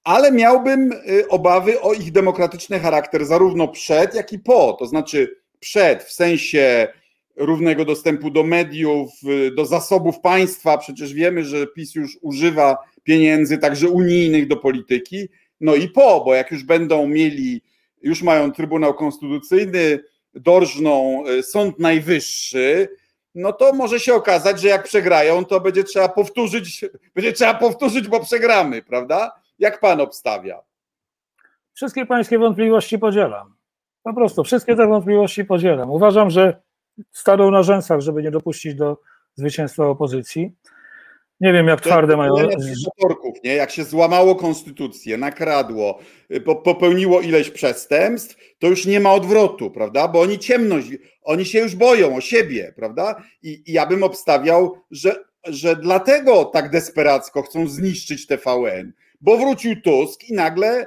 ale miałbym obawy o ich demokratyczny charakter zarówno przed, jak i po. To znaczy przed w sensie równego dostępu do mediów, do zasobów państwa. Przecież wiemy, że PiS już używa pieniędzy także unijnych do polityki. No i po, bo jak już będą mieli, już mają Trybunał Konstytucyjny, dorżną Sąd Najwyższy, no to może się okazać, że jak przegrają, to będzie trzeba powtórzyć, będzie trzeba powtórzyć, bo przegramy, prawda? Jak pan obstawia? Wszystkie pańskie wątpliwości podzielam. Po prostu wszystkie te wątpliwości podzielam. Uważam, że staną na rzęsach, żeby nie dopuścić do zwycięstwa opozycji. Nie wiem, jak twarde mają. nie? Jak się złamało konstytucję, nakradło, y, popełniło ileś przestępstw, to już nie ma odwrotu, prawda? Bo oni ciemność, oni się już boją o siebie, prawda? I, i ja bym obstawiał, że, że dlatego tak desperacko chcą zniszczyć TVN, bo wrócił Tusk i nagle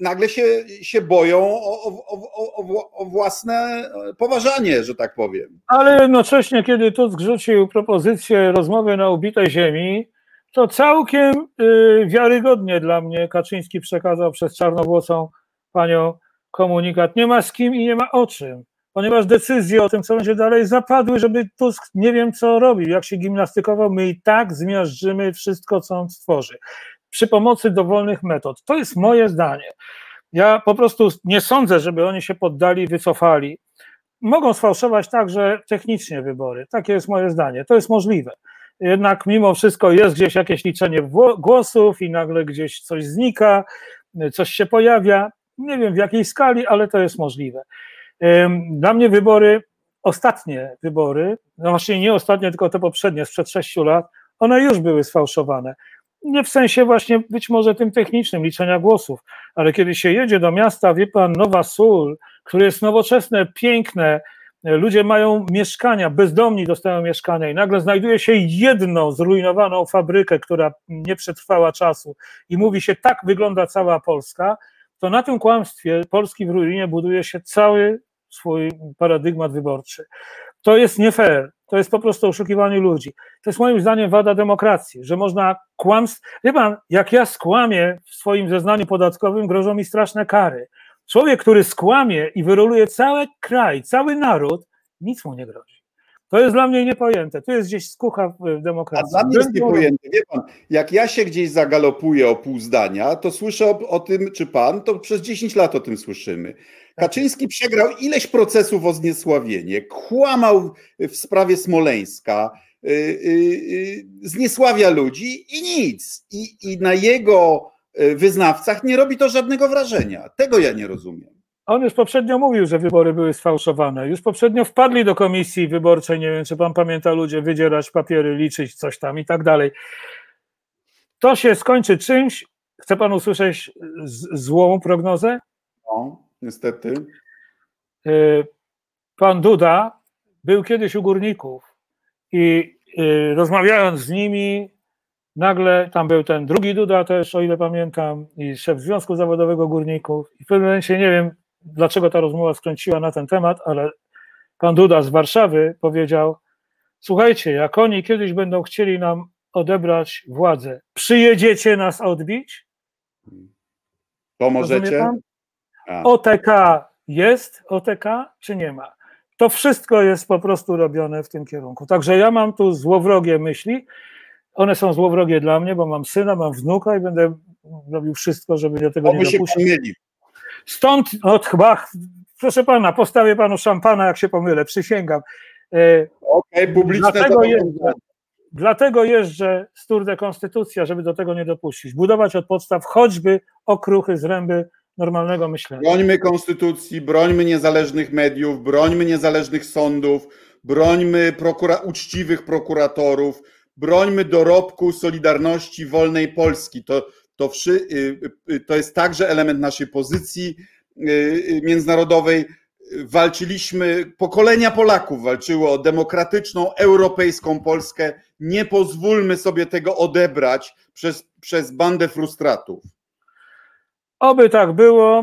nagle się, się boją o, o, o, o, własne poważanie, że tak powiem. Ale jednocześnie, kiedy Tusk rzucił propozycję rozmowy na ubitej ziemi, to całkiem y, wiarygodnie dla mnie Kaczyński przekazał przez czarnowłosą panią komunikat. Nie ma z kim i nie ma o czym, ponieważ decyzje o tym, co będzie dalej, zapadły, żeby Tusk nie wiem, co robił, jak się gimnastykował, my i tak zmiażdżymy wszystko, co on stworzy przy pomocy dowolnych metod. To jest moje zdanie. Ja po prostu nie sądzę, żeby oni się poddali, wycofali. Mogą sfałszować także technicznie wybory. Takie jest moje zdanie. To jest możliwe. Jednak mimo wszystko jest gdzieś jakieś liczenie głosów i nagle gdzieś coś znika, coś się pojawia. Nie wiem w jakiej skali, ale to jest możliwe. Dla mnie wybory, ostatnie wybory, no właśnie nie ostatnie, tylko te poprzednie sprzed sześciu lat, one już były sfałszowane nie w sensie właśnie być może tym technicznym liczenia głosów, ale kiedy się jedzie do miasta, wie pan, Nowa Sól, które jest nowoczesne, piękne, ludzie mają mieszkania, bezdomni dostają mieszkania i nagle znajduje się jedną zrujnowaną fabrykę, która nie przetrwała czasu i mówi się, tak wygląda cała Polska, to na tym kłamstwie Polski w ruinie buduje się cały swój paradygmat wyborczy. To jest nie fair, to jest po prostu oszukiwanie ludzi. To jest moim zdaniem wada demokracji, że można kłamstw. Wie pan, jak ja skłamię w swoim zeznaniu podatkowym, grożą mi straszne kary. Człowiek, który skłamie i wyroluje cały kraj, cały naród, nic mu nie grozi. To jest dla mnie niepojęte. To jest gdzieś skucha w demokracji. A dla mnie jest niepojęte. Wie pan, jak ja się gdzieś zagalopuję o pół zdania, to słyszę o, o, tym, czy pan, to przez 10 lat o tym słyszymy. Kaczyński przegrał ileś procesów o zniesławienie, kłamał w sprawie Smoleńska, yy, yy, zniesławia ludzi i nic. I, I na jego wyznawcach nie robi to żadnego wrażenia. Tego ja nie rozumiem. On już poprzednio mówił, że wybory były sfałszowane. Już poprzednio wpadli do komisji wyborczej, nie wiem, czy pan pamięta, ludzie wydzierać papiery, liczyć coś tam i tak dalej. To się skończy czymś. Chce pan usłyszeć złą prognozę? No, niestety. Y, pan Duda był kiedyś u górników i y, rozmawiając z nimi, nagle tam był ten drugi Duda też, o ile pamiętam, i szef Związku Zawodowego Górników. I w pewnym momencie nie wiem, dlaczego ta rozmowa skręciła na ten temat, ale pan Duda z Warszawy powiedział: Słuchajcie, jak oni kiedyś będą chcieli nam odebrać władzę, przyjedziecie nas odbić? Pomożecie? OTK jest OTK, czy nie ma? To wszystko jest po prostu robione w tym kierunku. Także ja mam tu złowrogie myśli. One są złowrogie dla mnie, bo mam syna, mam wnuka i będę robił wszystko, żeby do tego Oby nie dopuścić. Się Stąd, no chyba, proszę pana, postawię panu szampana, jak się pomylę, przysięgam. E, Okej, okay, publiczne dlatego jeżdżę, dlatego jeżdżę z Tour de Konstytucja, żeby do tego nie dopuścić. Budować od podstaw choćby okruchy, zręby normalnego myślenia. Brońmy konstytucji, brońmy niezależnych mediów, brońmy niezależnych sądów, brońmy prokura uczciwych prokuratorów, brońmy dorobku Solidarności Wolnej Polski. To, to, wszy, y, y, to jest także element naszej pozycji y, międzynarodowej. Walczyliśmy, pokolenia Polaków walczyły o demokratyczną, europejską Polskę. Nie pozwólmy sobie tego odebrać przez, przez bandę frustratów. Oby tak było.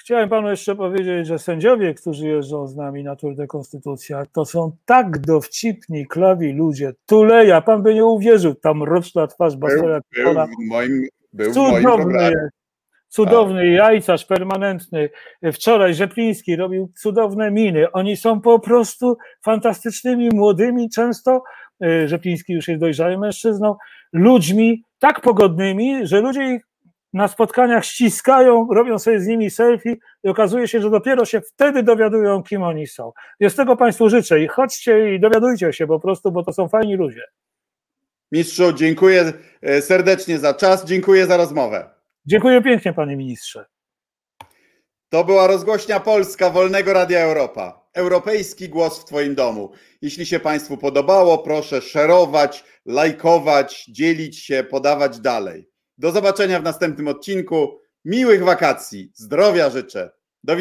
Chciałem panu jeszcze powiedzieć, że sędziowie, którzy jeżdżą z nami na Tour de Konstytucja, to są tak dowcipni, klawi ludzie. Tuleja, pan by nie uwierzył, tam roczna twarz Bastora. Był, był, w moim, był cudowny, cudowny tak. jajcarz permanentny. Wczoraj Rzepliński robił cudowne miny. Oni są po prostu fantastycznymi, młodymi, często e, Rzepliński już jest dojrzałym mężczyzną, ludźmi tak pogodnymi, że ludzie ich na spotkaniach ściskają, robią sobie z nimi selfie i okazuje się, że dopiero się wtedy dowiadują, kim oni są. Więc tego Państwu życzę i chodźcie i dowiadujcie się po prostu, bo to są fajni ludzie. Mistrzu, dziękuję e, serdecznie za czas, dziękuję za rozmowę. Dziękuję pięknie, panie ministrze. To była rozgłośnia Polska Wolnego Radia Europa. Europejski głos w Twoim domu. Jeśli się Państwu podobało, proszę szerować, lajkować, dzielić się, podawać dalej. Do zobaczenia w następnym odcinku. Miłych wakacji. Zdrowia życzę. Do widzenia.